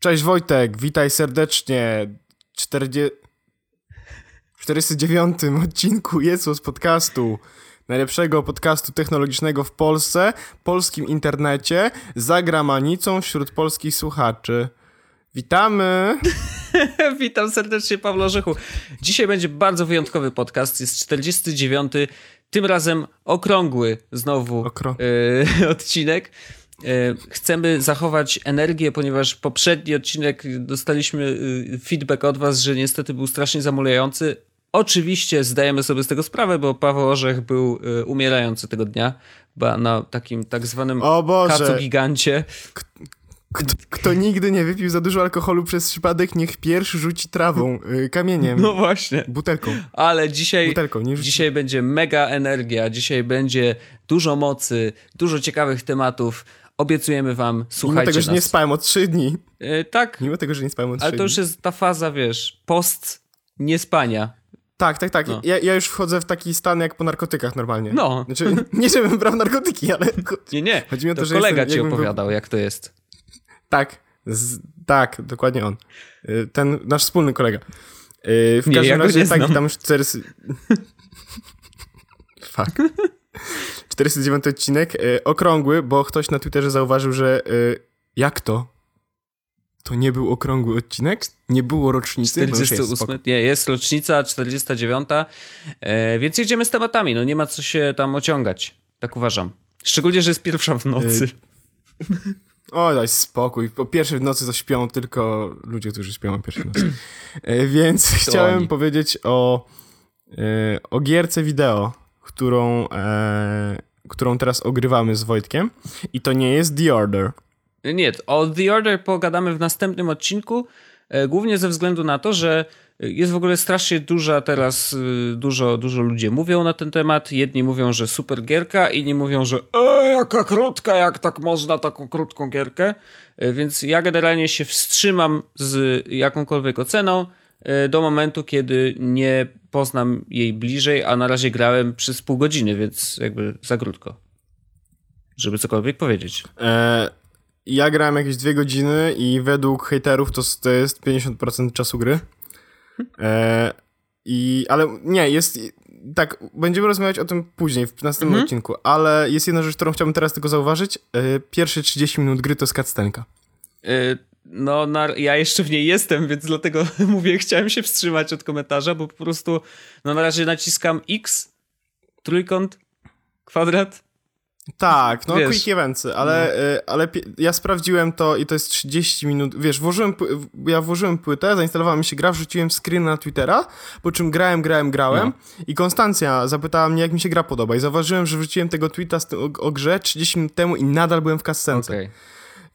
Cześć Wojtek, witaj serdecznie. 40... 49 odcinku Jesus podcastu. Najlepszego podcastu technologicznego w Polsce, polskim internecie, za gramanicą wśród polskich słuchaczy. Witamy! Witam serdecznie, Pawło Orzechu. Dzisiaj będzie bardzo wyjątkowy podcast. Jest 49. Tym razem okrągły znowu y, odcinek. Y, chcemy zachować energię, ponieważ poprzedni odcinek dostaliśmy y, feedback od Was, że niestety był strasznie zamulający. Oczywiście zdajemy sobie z tego sprawę, bo Paweł Orzech był umierający tego dnia, na takim tak zwanym kacu gigancie. Kto, kto, nigdy nie wypił za dużo alkoholu przez przypadek, niech pierwszy rzuci trawą, yy, kamieniem. No właśnie. Butelką. Ale dzisiaj, butelką, nie dzisiaj będzie mega energia, dzisiaj będzie dużo mocy, dużo ciekawych tematów. Obiecujemy wam, słuchajcie Mimo tego, że nas. nie spałem od trzy dni. Yy, tak. Mimo tego, że nie spałem od trzy Ale to już jest ta faza, wiesz, post niespania. Tak, tak, tak. No. Ja, ja, już wchodzę w taki stan jak po narkotykach normalnie. No. Znaczy, nie żebym brał narkotyki, ale... Nie, nie. Chodzi mi o to, to że kolega jestem, ci opowiadał, był... jak to jest. Tak, z, tak, dokładnie on. Y, ten nasz wspólny kolega. Y, w nie, każdym ja razie tak, znam. tam już 400... Fuck. 409 odcinek, y, okrągły, bo ktoś na Twitterze zauważył, że jak to? To nie był okrągły odcinek? Nie było rocznicy? 48, jest nie, jest rocznica 49, e, więc jedziemy z tematami, no nie ma co się tam ociągać, tak uważam. Szczególnie, że jest pierwsza w nocy. O, daj spokój. Po pierwszej w nocy to śpią tylko ludzie, którzy śpią o pierwszej nocy. E, więc to chciałem oni. powiedzieć o, e, o gierce wideo, którą, e, którą teraz ogrywamy z Wojtkiem. I to nie jest The Order. Nie, o The Order pogadamy w następnym odcinku, e, głównie ze względu na to, że jest w ogóle strasznie duża teraz, y, dużo, dużo ludzi mówią na ten temat. Jedni mówią, że super gierka, inni mówią, że e, jaka krótka, jak tak można taką krótką gierkę. E, więc ja generalnie się wstrzymam z jakąkolwiek oceną e, do momentu, kiedy nie poznam jej bliżej, a na razie grałem przez pół godziny, więc jakby za krótko, żeby cokolwiek powiedzieć. E, ja grałem jakieś dwie godziny i według hejterów to, to jest 50% czasu gry. E, I, ale nie, jest, tak, będziemy rozmawiać o tym później, w następnym mhm. odcinku, ale jest jedna rzecz, którą chciałbym teraz tylko zauważyć. E, pierwsze 30 minut gry to jest cutscenka. E, no, na, ja jeszcze w niej jestem, więc dlatego mówię, chciałem się wstrzymać od komentarza, bo po prostu, no na razie naciskam X, trójkąt, kwadrat, tak, no wiesz, quick eventsy, ale, no. Y, ale ja sprawdziłem to i to jest 30 minut, wiesz, włożyłem, ja włożyłem płytę, zainstalowała mi się gra, wrzuciłem screen na Twittera, po czym grałem, grałem, grałem no. i Konstancja zapytała mnie, jak mi się gra podoba i zauważyłem, że wrzuciłem tego tweeta o, o grze 30 minut temu i nadal byłem w kascence. Okay.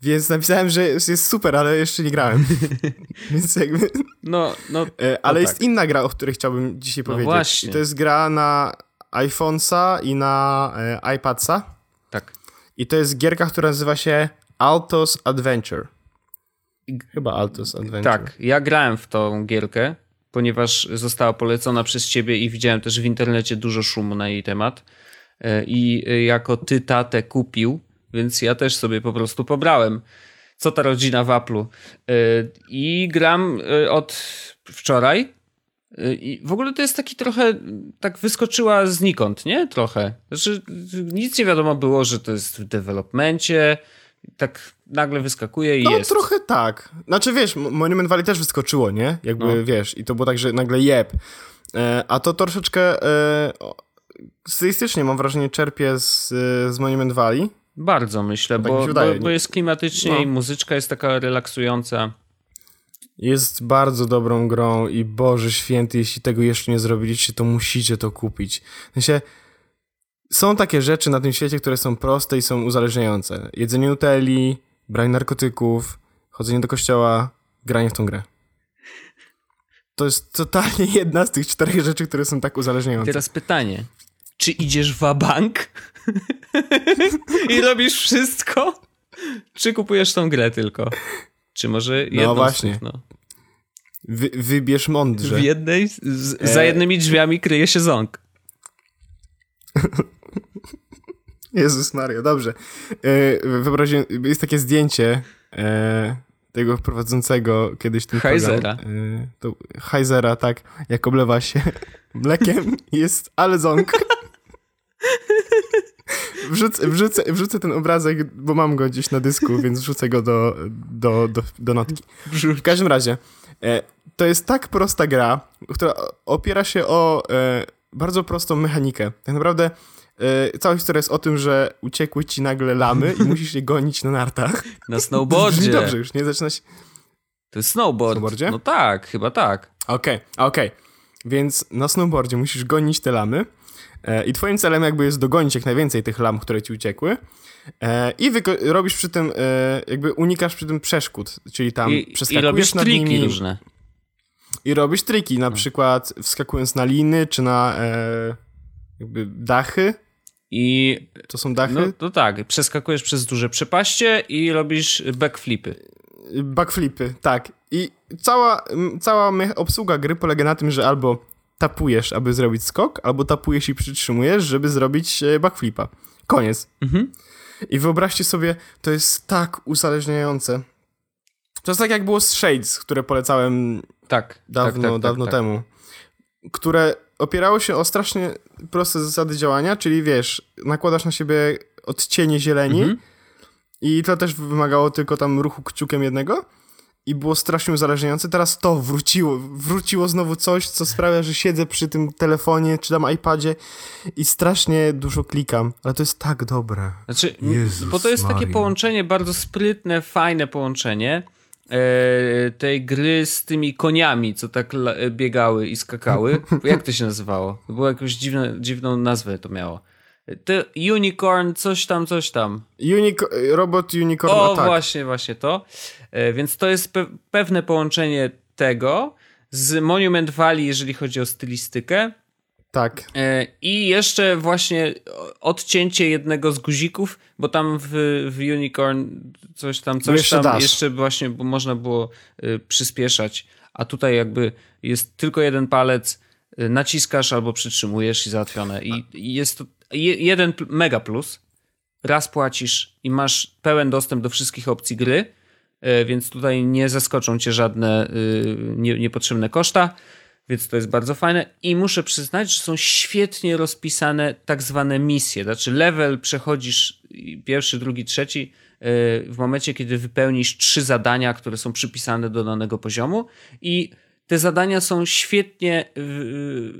Więc napisałem, że jest super, ale jeszcze nie grałem. Więc jakby... No, no, y, ale no jest tak. inna gra, o której chciałbym dzisiaj no powiedzieć. Właśnie. I to jest gra na iPhone'sa i na e, iPadsa. Tak. I to jest gierka, która nazywa się Altos Adventure. Chyba Altos Adventure. Tak, ja grałem w tą gierkę, ponieważ została polecona przez ciebie i widziałem też w internecie dużo szumu na jej temat. E, I e, jako ty tatę kupił, więc ja też sobie po prostu pobrałem. Co ta rodzina w Apple'u. E, I gram od wczoraj i w ogóle to jest taki trochę, tak wyskoczyła znikąd, nie? Trochę. Znaczy, nic nie wiadomo było, że to jest w developmencie, tak nagle wyskakuje i no, jest. No trochę tak. Znaczy wiesz, Monument Valley też wyskoczyło, nie? Jakby no. wiesz, i to było tak, że nagle jeb. E, a to troszeczkę e, stylistycznie mam wrażenie czerpie z, z Monument Valley. Bardzo myślę, tak bo, wydaje, bo, bo, jest klimatycznie no. i muzyczka jest taka relaksująca. Jest bardzo dobrą grą i Boże Święty, jeśli tego jeszcze nie zrobiliście, to musicie to kupić. W sensie, są takie rzeczy na tym świecie, które są proste i są uzależniające. Jedzenie nutelli, branie narkotyków, chodzenie do kościoła, granie w tą grę. To jest totalnie jedna z tych czterech rzeczy, które są tak uzależniające. Teraz pytanie. Czy idziesz w bank i robisz wszystko? Czy kupujesz tą grę tylko? Czy może jedną No właśnie. Tych, no. Wy, wybierz mądrze. W jednej, z, e... za jednymi drzwiami kryje się ząg. Jezus Maria, dobrze. E, wyobraźcie, jest takie zdjęcie, e, tego prowadzącego kiedyś ten Heizera. program. To Heizera, tak, jak oblewa się mlekiem jest ale ząg. Wrzucę, wrzucę, wrzucę ten obrazek, bo mam go gdzieś na dysku, więc wrzucę go do, do, do, do notki. W każdym razie, e, to jest tak prosta gra, która opiera się o e, bardzo prostą mechanikę. Tak naprawdę e, cała historia jest o tym, że uciekły ci nagle lamy i musisz je gonić na nartach. Na snowboardzie. Dobrze, już nie zaczyna się... To jest snowboard. Snowboardzie? No tak, chyba tak. Okej, okay, okej. Okay. Więc na snowboardzie musisz gonić te lamy I twoim celem jakby jest dogonić jak najwięcej tych lam, które ci uciekły. E, I robisz przy tym, e, jakby unikasz przy tym przeszkód, czyli tam I, przeskakujesz i robisz nad triki nimi. różne. I robisz triki, na no. przykład wskakując na liny, czy na jakby dachy. I to są dachy? No to tak, przeskakujesz przez duże przepaście i robisz backflipy. Backflipy, tak. I cała, cała obsługa gry polega na tym, że albo tapujesz, aby zrobić skok, albo tapujesz i przytrzymujesz, żeby zrobić e, backflipa. Koniec. Mhm. I wyobraźcie sobie, to jest tak uzależniające. To jest tak jak było z Shades, które polecałem tak, dawno, tak, tak, dawno tak, tak. temu. Które opierało się o strasznie proste zasady działania, czyli wiesz, nakładasz na siebie odcienie zieleni mhm. i to też wymagało tylko tam ruchu kciukiem jednego i było strasznie uzależniające. Teraz to wróciło. Wróciło znowu coś, co sprawia, że siedzę przy tym telefonie czy tam iPadzie i strasznie dużo klikam. Ale to jest tak dobre. Znaczy, Jezus bo to jest Maria. takie połączenie, bardzo sprytne, fajne połączenie e, tej gry z tymi koniami, co tak biegały i skakały. Jak to się nazywało? Było jakąś dziwne, dziwną nazwę to miało. The Unicorn, coś tam, coś tam. Unico robot Unicorn O, Attack. właśnie, właśnie to. E, więc to jest pe pewne połączenie tego z Monument Valley, jeżeli chodzi o stylistykę. Tak. E, I jeszcze właśnie odcięcie jednego z guzików, bo tam w, w Unicorn coś tam, coś jeszcze tam dasz. jeszcze właśnie bo można było y, przyspieszać, a tutaj jakby jest tylko jeden palec, naciskasz albo przytrzymujesz i załatwione. I, i jest to jeden mega plus. Raz płacisz i masz pełen dostęp do wszystkich opcji gry, e, więc tutaj nie zaskoczą cię żadne y, niepotrzebne koszta, więc to jest bardzo fajne. I muszę przyznać, że są świetnie rozpisane tak zwane misje. Znaczy, level przechodzisz pierwszy, drugi, trzeci e, w momencie, kiedy wypełnisz trzy zadania, które są przypisane do danego poziomu, i te zadania są świetnie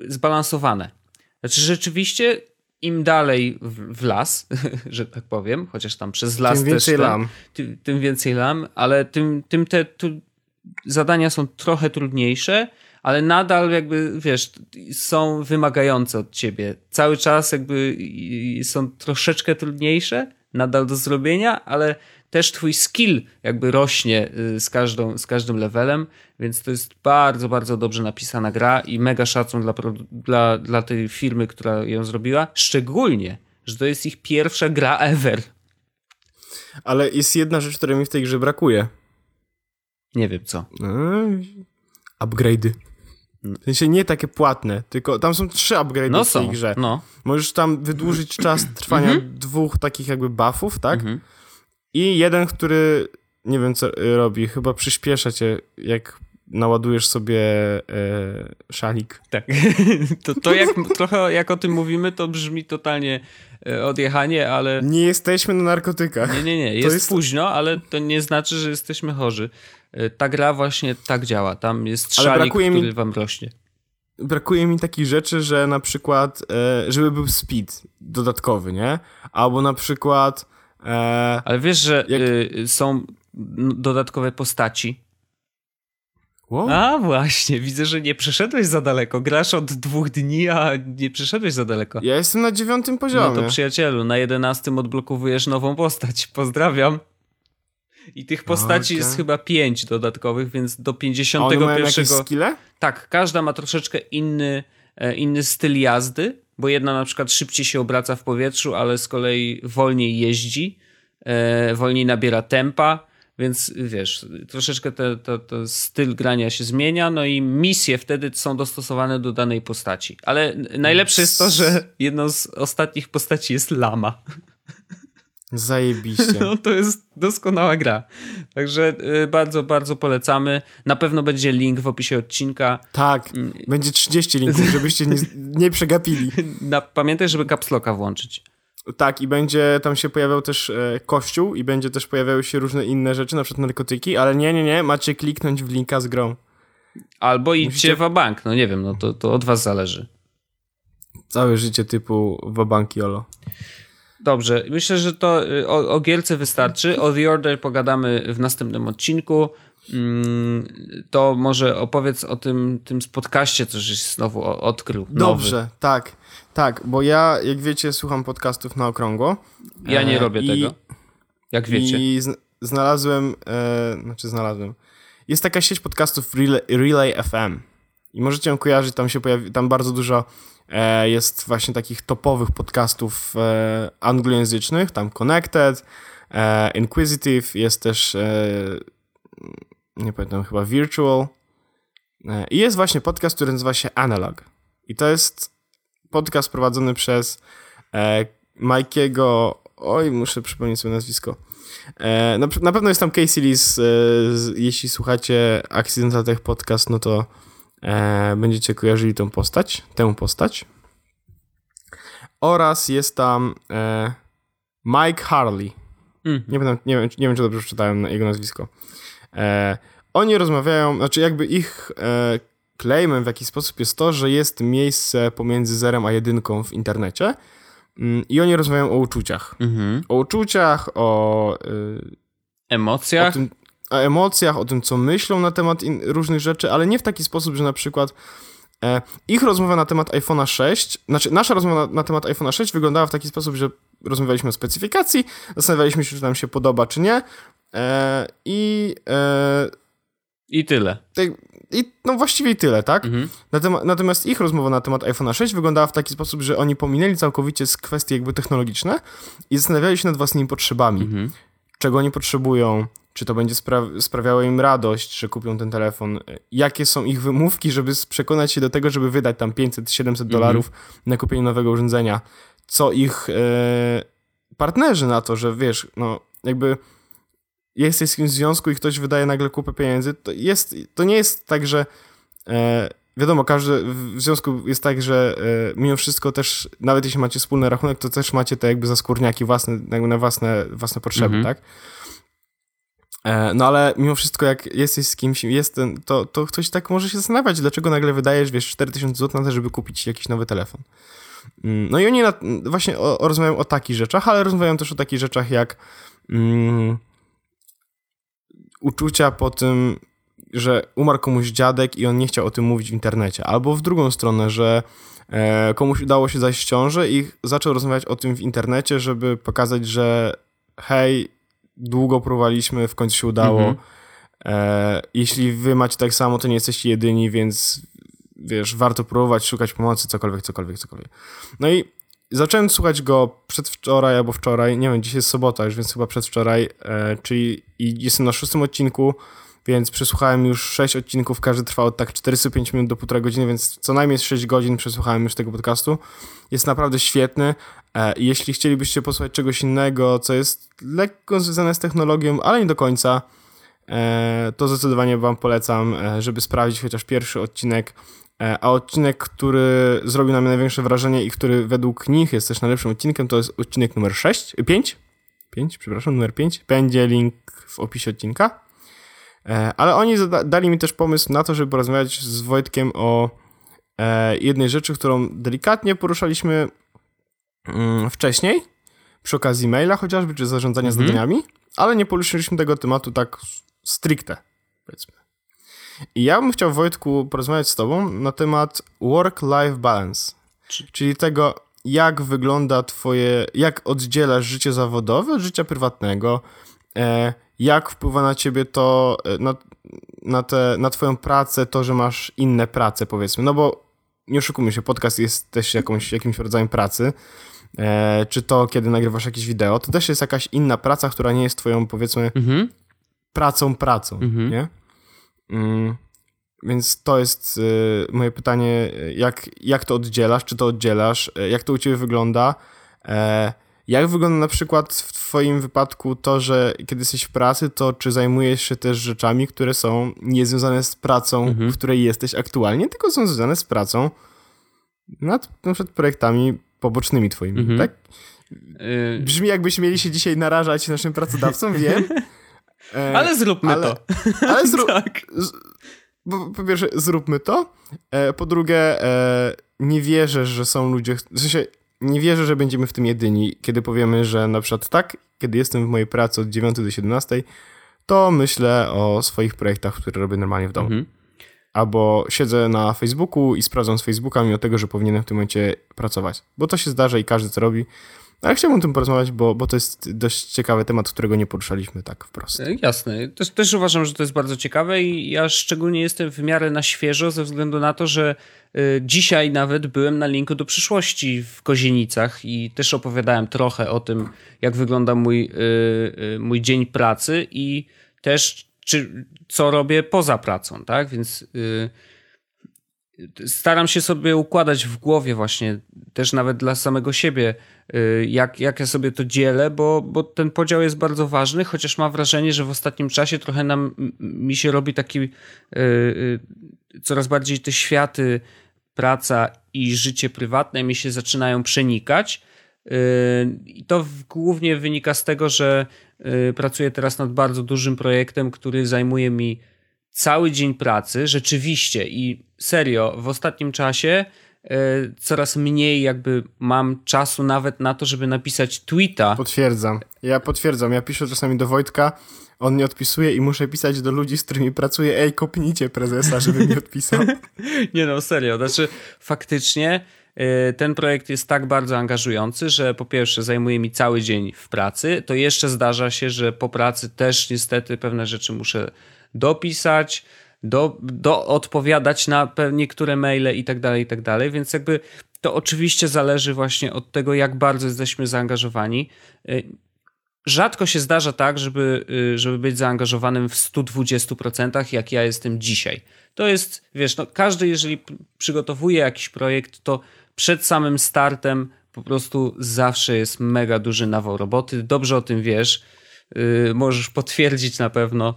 zbalansowane. Znaczy, rzeczywiście im dalej w, w, las, że tak powiem, chociaż tam przez las tym więcej też lam. Tym, tym, więcej lam, ale tym, tym te tu, zadania są trochę trudniejsze, ale nadal jakby, wiesz, są wymagające od ciebie. Cały czas jakby są troszeczkę trudniejsze, nadal do zrobienia, ale też twój skill jakby rośnie y, z, każdą, z każdym levelem, więc to jest bardzo, bardzo dobrze napisana gra i mega szacun dla, dla, dla tej firmy, która ją zrobiła, szczególnie, że to jest ich pierwsza gra ever. Ale jest jedna rzecz, której mi w tej grze brakuje. Nie wiem co. upgrade'y. W sensie nie takie płatne, tylko tam są trzy upgrade'y no w tej grze. No. Możesz tam wydłużyć czas trwania mhm. dwóch takich jakby buffów, tak? I jeden, który nie wiem co robi, chyba przyspiesza cię, jak naładujesz sobie e, szalik. Tak. To, to jak, trochę jak o tym mówimy, to brzmi totalnie e, odjechanie, ale... Nie jesteśmy na narkotykach. Nie, nie, nie. Jest, jest, późno, ale to nie znaczy, że jesteśmy chorzy. E, ta gra właśnie tak działa. Tam jest szalik, który mi... wam rośnie brakuje mi takich rzeczy, że na przykład, e, żeby był speed dodatkowy, nie? Albo na przykład Eee, Ale wiesz, że jak... y, są dodatkowe postaci. Wow. A właśnie, widzę, że nie przeszedłeś za daleko. Grasz od dwóch dni, a nie przeszedłeś za daleko. Ja jestem na dziewiątym poziomie. No to przyjacielu, na jedenastym odblokowujesz nową postać. Pozdrawiam. I tych postaci okay. jest chyba pięć dodatkowych, więc do 51. A one mają skille? Tak, każda ma troszeczkę inny, e, inny styl jazdy bo jedna na przykład szybciej się obraca w powietrzu, ale z kolei wolniej jeździ, e, wolniej nabiera tempa, więc wiesz, troszeczkę ten styl grania się zmienia, no i misje wtedy są dostosowane do danej postaci. Ale najlepsze jest to, że jedną z ostatnich postaci jest lama. Zajebiście. No to jest doskonała gra. Także y, bardzo, bardzo polecamy. Na pewno będzie link w opisie odcinka. Tak, mm. będzie 30 linków, żebyście nie, nie przegapili. Na, pamiętaj, żeby capslocka włączyć. Tak, i będzie tam się pojawiał też e, kościół i będzie też pojawiały się różne inne rzeczy, na przykład narkotyki, ale nie, nie, nie, macie kliknąć w linka z grą. Albo idźcie Musicie... w bank, no nie wiem, no to, to od was zależy. Całe życie typu w banki Olo. Dobrze, myślę, że to y, o, o Gielce wystarczy. O The Order pogadamy w następnym odcinku. Mm, to może opowiedz o tym, tym podcaście, co żeś znowu odkrył. Dobrze, nowy. tak, tak, bo ja, jak wiecie, słucham podcastów na okrągło. Ja nie e, robię i, tego, jak wiecie. I znalazłem, e, znaczy znalazłem, jest taka sieć podcastów Relay, Relay FM i możecie ją kojarzyć, tam się pojawi, tam bardzo dużo jest właśnie takich topowych podcastów e, anglojęzycznych, tam Connected, e, Inquisitive, jest też nie pamiętam, chyba Virtual. I jest właśnie podcast, który nazywa się Analog. I to jest podcast prowadzony przez Mikey'ego oj, muszę przypomnieć sobie nazwisko. Na, pewno jest tam Casey Lee, jeśli słuchacie Accidental Tech Podcast, no to e, będziecie kojarzyli tą postać, tę postać. Oraz jest tam e, Mike Harley. Mm. Nie, będę, nie, wiem, nie wiem, czy dobrze przeczytałem jego nazwisko. E, oni rozmawiają, znaczy jakby ich e, claimem w jakiś sposób jest to, że jest miejsce pomiędzy zerem a jedynką w internecie mm, i oni rozmawiają o uczuciach. Mm -hmm. O uczuciach, o... Y, Emocjach? O tym, o emocjach, o tym, co myślą na temat różnych rzeczy, ale nie w taki sposób, że na przykład e, ich rozmowa na temat iPhone'a 6, znaczy nasza rozmowa na, na temat iPhone'a 6 wyglądała w taki sposób, że rozmawialiśmy o specyfikacji, zastanawialiśmy się, czy nam się podoba, czy nie e, i... E, I tyle. Te, i, no właściwie tyle, tak? Mhm. natomiast ich rozmowa na temat iPhone'a 6 wyglądała w taki sposób, że oni pominęli całkowicie z kwestie jakby technologiczne i zastanawiali się nad własnymi potrzebami. Mhm. Czego oni potrzebują, czy to będzie spra sprawiało im radość, że kupią ten telefon, jakie są ich wymówki, żeby przekonać się do tego, żeby wydać tam 500-700 mhm. dolarów mm -hmm. na kupienie nowego urządzenia, co ich e, partnerzy na to, że wiesz, no jakby jesteś w kimś związku i ktoś wydaje nagle kupę pieniędzy, to, jest, to nie jest tak, że e, wiadomo, każdy w związku jest tak, że e, mimo wszystko też, nawet jeśli macie wspólny rachunek, to też macie te jakby zaskórniaki własne, jakby na własne, własne potrzeby, mm -hmm. tak? E, no ale mimo wszystko, jak jesteś z kimś, jest ten, to, to ktoś tak może się zastanawiać, dlaczego nagle wydajesz, wiesz, 4000 zł na to, żeby kupić jakiś nowy telefon. Mm, no i oni na, właśnie o, o rozmawiają o takich rzeczach, ale rozmawiają też o takich rzeczach jak mm, uczucia po tym, że umarł komuś dziadek i on nie chciał o tym mówić w internecie. Albo w drugą stronę, że e, komuś udało się zajść ciążę i zaczął rozmawiać o tym w internecie, żeby pokazać, że hej, długo próbowaliśmy, w końcu się udało. Mhm. E, jeśli wy macie tak samo, to nie jesteście jedyni, więc wiesz, warto próbować, szukać pomocy, cokolwiek, cokolwiek, cokolwiek. No i zacząłem słuchać go przedwczoraj albo wczoraj, nie wiem, dzisiaj jest sobota już, więc chyba przedwczoraj, e, czyli i jestem na szóstym odcinku, więc przesłuchałem już sześć odcinków, każdy trwał od tak 45 minut do półtora godziny, więc co najmniej 6 godzin przesłuchałem już tego podcastu. Jest naprawdę świetny. E, jeśli chcielibyście posłuchać czegoś innego, co jest lekko związane z technologią, ale nie do końca, e, to zdecydowanie Wam polecam, e, żeby sprawdzić chociaż pierwszy odcinek. A odcinek, który zrobił na mnie największe wrażenie i który według nich jest też najlepszym odcinkiem, to jest odcinek numer 6, 5, 5, przepraszam, numer 5. Będzie link w opisie odcinka. Ale oni dali mi też pomysł na to, żeby porozmawiać z Wojtkiem o jednej rzeczy, którą delikatnie poruszaliśmy wcześniej, przy okazji maila chociażby, czy zarządzania mhm. zadaniami, ale nie poruszyliśmy tego tematu tak stricte, powiedzmy. I ja bym chciał, Wojtku, porozmawiać z tobą na temat work-life balance, czyli tego, jak wygląda twoje, jak oddzielasz życie zawodowe od życia prywatnego, e, jak wpływa na ciebie to, e, na, na, te, na twoją pracę, to, że masz inne prace, powiedzmy, no bo nie oszukujmy się, podcast jest też jakąś, jakimś rodzajem pracy, czy to kiedy nagrywasz jakieś wideo, to też jest jakaś inna praca, która nie jest twoją, powiedzmy, mhm. pracą, pracą, mhm. nie? Mm, więc to jest y, moje pytanie, jak, jak to oddzielasz, czy to oddzielasz, e, jak to u ciebie wygląda, e, Jak wygląda na przykład w twoim wypadku to, że kiedy jesteś w pracy, to czy zajmujesz się też rzeczami, które są niezwiązane z pracą, mhm. w której jesteś aktualnie, tylko są związane z pracą nad na przykład projektami pobocznymi twoimi, mhm. tak? Y- Brzmi jakbyśmy mieli się dzisiaj narażać naszym pracodawcom, wiem. E, ale zróbmy ale, to. Ale zrób, tak. Z, po, po, pierwsze, zróbmy to. E, po drugie, e, nie wierzę, że są ludzie. W sensie, nie wierzę, że będziemy w tym jedyni, kiedy powiemy, że na przykład tak, kiedy jestem w mojej pracy od 9 do 17, to myślę o swoich projektach, które robię normalnie w domu. Mhm. Albo siedzę na Facebooku i sprawdzam z Facebooka, mimo tego, że powinienem w tym momencie pracować. Bo to się zdarza i każdy co robi. Ale chciałbym o tym porozmawiać, bo, bo to jest dość ciekawy temat, którego nie poruszaliśmy tak wprost. E, jasne. Też, też uważam, że to jest bardzo ciekawe i ja szczególnie jestem w miarę na świeżo ze względu na to, że y, dzisiaj nawet byłem na linku do przyszłości w Kozienicach i też opowiadałem trochę o tym, jak wygląda mój, y, mój dzień pracy i też czy, co robię poza pracą, tak? Więc staram się sobie układać w głowie właśnie, też nawet dla samego siebie, y, jak, jak ja sobie to dzielę, bo, bo ten podział jest bardzo ważny, chociaż mam wrażenie, że w ostatnim czasie trochę nam, mi się robi taki yy, coraz bardziej te światy, praca i życie prywatne mi się zaczynają przenikać. Y, I to głównie wynika z tego, że y, pracuję teraz nad bardzo dużym projektem, który zajmuje mi cały dzień pracy, rzeczywiście i serio, w ostatnim czasie e, coraz mniej jakby mam czasu nawet na to, żeby napisać tweeta. Potwierdzam. Ja potwierdzam. Ja piszę czasami do Wojtka, on nie odpisuje i muszę pisać do ludzi, z którymi pracuję, ej, kopnijcie prezesa, żeby mi odpisał. nie no, serio. Znaczy, faktycznie ten projekt jest tak bardzo angażujący, że po pierwsze zajmuje mi cały dzień w pracy, to jeszcze zdarza się, że po pracy też niestety pewne rzeczy muszę dopisać, do, do odpowiadać na niektóre maile i tak dalej, i tak dalej, więc jakby to oczywiście zależy właśnie od tego, jak bardzo jesteśmy zaangażowani. Y, rzadko się zdarza tak, żeby, y, żeby być zaangażowanym w 120%, jak ja jestem dzisiaj. To jest, wiesz, no, każdy, jeżeli przygotowuje jakiś projekt, to przed samym startem po prostu zawsze jest mega duży nawał roboty. Dobrze o tym wiesz. Yy, możesz potwierdzić na pewno,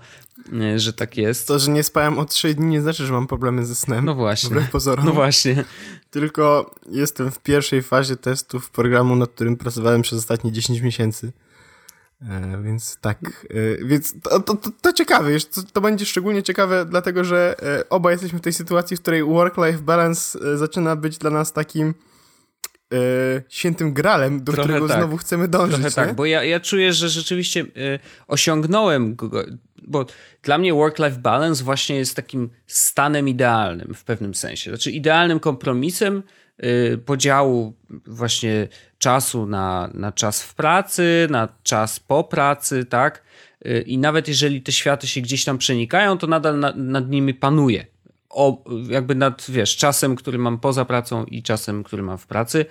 że tak jest. To, że nie spałem od 3 dni nie znaczy, że mam problemy ze snem. No właśnie. Wbrew pozorom. No właśnie. Tylko jestem w pierwszej fazie testów programu, nad którym pracowałem przez ostatnie 10 miesięcy. E, więc tak, e, więc to, to, to, to ciekawe, wiesz, to, to, będzie szczególnie ciekawe, dlatego że e, oba jesteśmy w tej sytuacji, w której work-life balance e, zaczyna być dla nas takim świętym gralem, do Trochę którego tak. znowu chcemy dążyć. Trochę tak, bo ja, ja czuję, że rzeczywiście osiągnąłem go, bo dla mnie work-life balance właśnie jest takim stanem idealnym w pewnym sensie. Znaczy idealnym kompromisem podziału właśnie czasu na, na czas w pracy, na czas po pracy, tak? Y, I nawet jeżeli te światy się gdzieś tam przenikają, to nadal na, nad nimi panuje. O, jakby nad, wiesz, czasem, który mam poza pracą i czasem, który mam w pracy.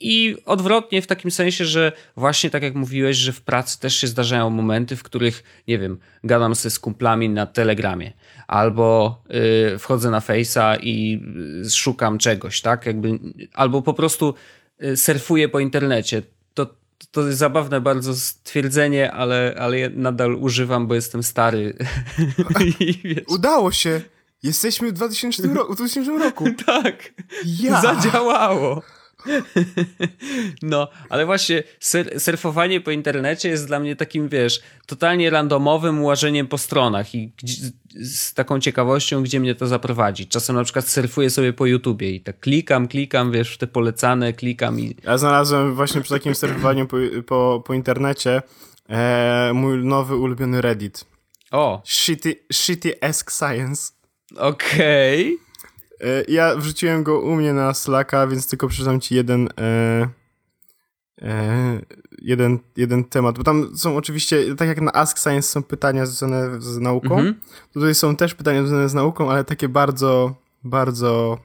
I odwrotnie w takim sensie, że właśnie tak jak mówiłeś, że w pracy też się zdarzają momenty, w których, nie wiem, gadam sobie z kumplami na Telegramie, albo yy, wchodzę na Face'a i y, szukam czegoś, tak? Jakby, albo po prostu y, surfuję po internecie. To, to jest zabawne bardzo stwierdzenie, ale, ale ja nadal używam, bo jestem stary. Udało się! Jesteśmy w 2000 roku. 2000 roku. tak. Ja. Zadziałało. No, ale właśnie sur surfowanie po internecie jest dla mnie takim, wiesz, totalnie randomowym łażeniem po stronach i z taką ciekawością, gdzie mnie to zaprowadzi. Czasem na przykład surfuję sobie po YouTubie i tak klikam, klikam, wiesz, w te polecane, klikam i... Ja znalazłem właśnie przy takim surfowaniu po, po, po internecie e, mój nowy ulubiony Reddit. O! Shitty, shitty Ask Science. Okej. Okay. E, ja wrzuciłem go u mnie na Slacka, więc tylko przeczytam ci jeden, e, e, jeden, jeden temat, bo tam są oczywiście, tak jak na Ask Science są pytania związane z nauką, mhm. tutaj są też pytania związane z nauką, ale takie bardzo, bardzo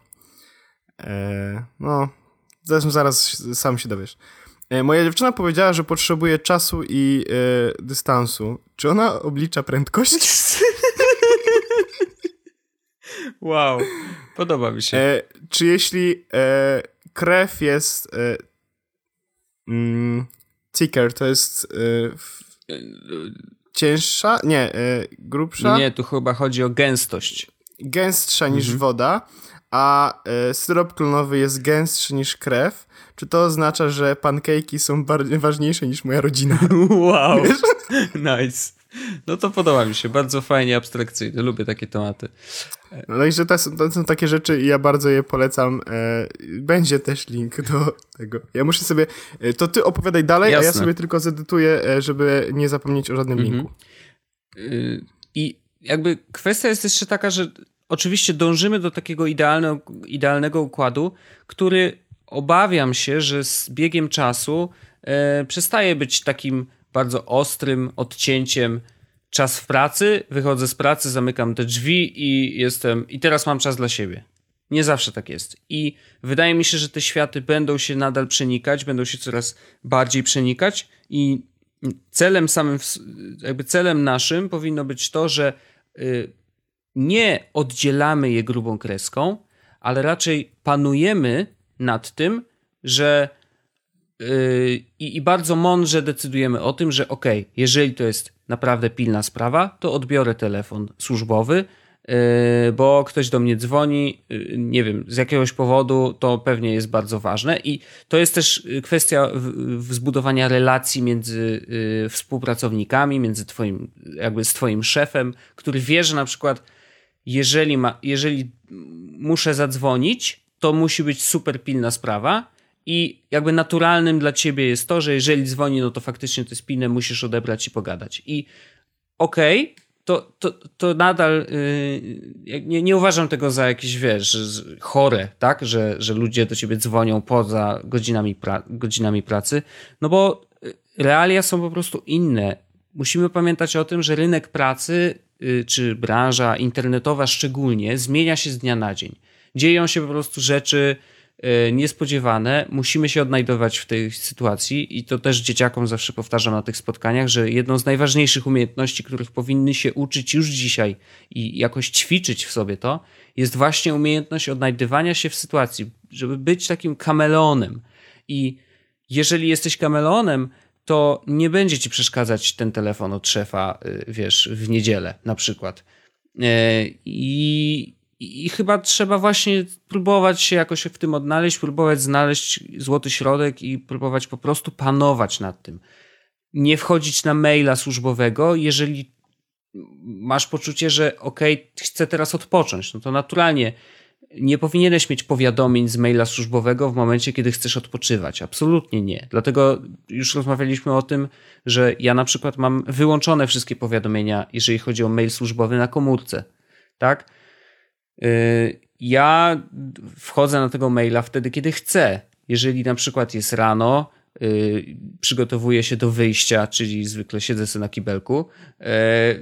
e, no, zresztą zaraz sam się dowiesz. E, moja dziewczyna powiedziała, że potrzebuje czasu i e, dystansu. Czy ona oblicza prędkość? Wow, podoba mi się. E, czy jeśli e, krew jest e, mm, thicker to jest y, cięższa? Nie, y, grubsza? Nie, tu chyba chodzi o gęstość. Gęstsza niż mhm. woda, a y, syrop klonowy jest gęstszy niż krew. Czy to oznacza, że pankejki są bardziej ważniejsze niż moja rodzina? Wow, nice. No to podoba mi się, bardzo fajnie abstrakcyjne, lubię takie tematy. No i że to są, to są takie rzeczy i ja bardzo je polecam. E, będzie też link do tego. Ja muszę sobie, e, to ty opowiadaj dalej, Jasne. a ja sobie tylko zedytuję, e, żeby nie zapomnieć o żadnym mhm. linku. Y, I jakby kwestia jest jeszcze taka, że oczywiście dążymy do takiego idealnego, idealnego układu, który obawiam się, że z biegiem czasu przestaje być takim bardzo ostrym odcięciem czas w pracy, wychodzę z pracy, zamykam te drzwi i jestem, i teraz mam czas dla siebie. Nie zawsze tak jest. I wydaje mi się, że te światy będą się nadal przenikać, będą się coraz bardziej przenikać i celem samym, jakby celem naszym powinno być to, że y, nie oddzielamy je grubą kreską, ale raczej panujemy nad tym, że yy, i bardzo mądrze decydujemy o tym, że ok, jeżeli to jest naprawdę pilna sprawa, to odbiorę telefon służbowy, yy, bo ktoś do mnie dzwoni, yy, nie wiem, z jakiegoś powodu, to pewnie jest bardzo ważne. I to jest też kwestia zbudowania relacji między współpracownikami, między twoim, jakby z twoim szefem, który wie, że na przykład jeżeli, ma, jeżeli muszę zadzwonić, to musi być super pilna sprawa i jakby naturalnym dla ciebie jest to, że jeżeli dzwoni, no to faktycznie to jest musisz odebrać i pogadać. I okej, okay, to, to, to nadal yy, nie, nie uważam tego za jakieś, wiesz, chore, tak, że, że ludzie do ciebie dzwonią poza godzinami, pra godzinami pracy, no bo y, realia są po prostu inne. Musimy pamiętać o tym, że rynek pracy, yy, czy branża internetowa szczególnie, zmienia się z dnia na dzień dzieją się po prostu rzeczy niespodziewane. Musimy się odnajdować w tej sytuacji i to też dzieciakom zawsze powtarzam na tych spotkaniach, że jedną z najważniejszych umiejętności, których powinny się uczyć już dzisiaj i jakoś ćwiczyć w sobie to, jest właśnie umiejętność odnajdywania się w sytuacji, żeby być takim kameleonem. I jeżeli jesteś kameleonem, to nie będzie ci przeszkadzać ten telefon od szefa, y, wiesz, w niedzielę na przykład. E, I, i chyba trzeba właśnie próbować się jakoś w tym odnaleźć, próbować znaleźć złoty środek i próbować po prostu panować nad tym. Nie wchodzić na maila służbowego, jeżeli masz poczucie, że okej, okay, chcę teraz odpocząć, no to naturalnie nie powinieneś mieć powiadomień z maila służbowego w momencie, kiedy chcesz odpoczywać. Absolutnie nie. Dlatego już rozmawialiśmy o tym, że ja na przykład mam wyłączone wszystkie powiadomienia, jeżeli chodzi o mail służbowy na komórce. Tak? Y, ja wchodzę na tego maila wtedy, kiedy chcę. Jeżeli na przykład jest rano, yy, przygotowuję się do wyjścia, czyli zwykle siedzę sobie na kibelku, yy,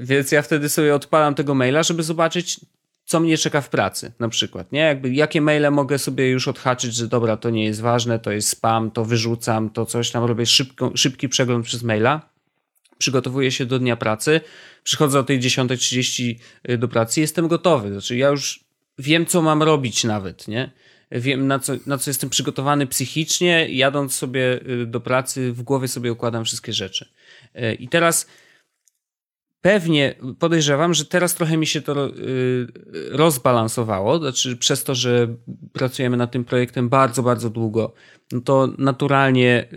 więc ja wtedy sobie odpalam tego maila, żeby zobaczyć, co mnie czeka w pracy, na przykład, nie? Jakby, jakie maile mogę sobie już odhaczyć, że dobra, to nie jest ważne, to jest spam, to wyrzucam, to coś tam, robię szybko, szybki przegląd przez maila, przygotowuję się do dnia pracy, przychodzę o tej 10.30 do pracy jestem gotowy, znaczy ja już wiem, co mam robić nawet, nie? Wiem, na co, na co jestem przygotowany psychicznie, jadąc sobie y, do pracy, w głowie sobie układam wszystkie rzeczy. Y, I teraz pewnie podejrzewam, że teraz trochę mi się to y, rozbalansowało, znaczy przez to, że pracujemy nad tym projektem bardzo, bardzo długo, no to naturalnie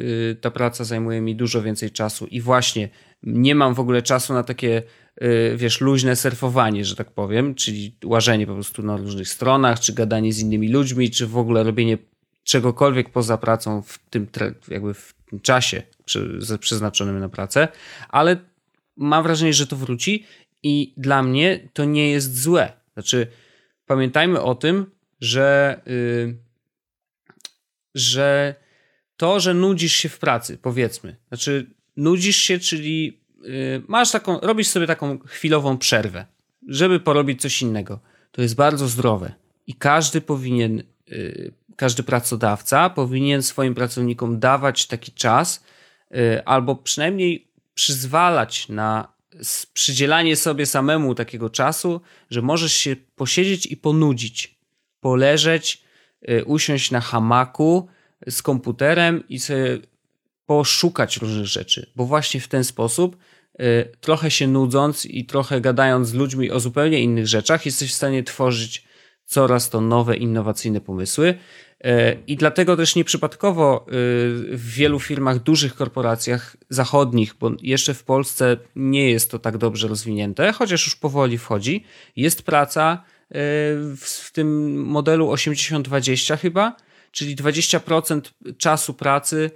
ta praca zajmuje mi dużo więcej czasu i właśnie nie mam w ogóle czasu na takie wiesz, luźne surfowanie, że tak powiem, czyli łażenie po prostu na różnych stronach, czy gadanie z innymi ludźmi, czy w ogóle robienie czegokolwiek poza pracą w tym, jakby w tym czasie przeznaczonym na pracę, ale mam wrażenie, że to wróci i dla mnie to nie jest złe. Znaczy, pamiętajmy o tym, że, yy, że to, że nudzisz się w pracy, powiedzmy, znaczy nudzisz się, czyli Y, masz taką, robisz sobie taką chwilową przerwę, żeby porobić coś innego. To jest bardzo zdrowe i każdy powinien, y, każdy pracodawca powinien swoim pracownikom dawać taki czas, y, albo przynajmniej przyzwalać na przydzielanie sobie samemu takiego czasu, że możesz się posiedzieć i ponudzić, poleżeć, usiąść na hamaku z komputerem i sobie poszukać różnych rzeczy, bo właśnie w ten sposób y, trochę się nudząc i trochę gadając z ludźmi o zupełnie innych rzeczach, jesteś w stanie tworzyć coraz to nowe, innowacyjne pomysły. Y, I dlatego też nieprzypadkowo y, w wielu firmach, dużych korporacjach zachodnich, bo jeszcze w Polsce nie jest to tak dobrze rozwinięte, chociaż już powoli wchodzi, jest praca w tym modelu 80-20 chyba, czyli 20% czasu pracy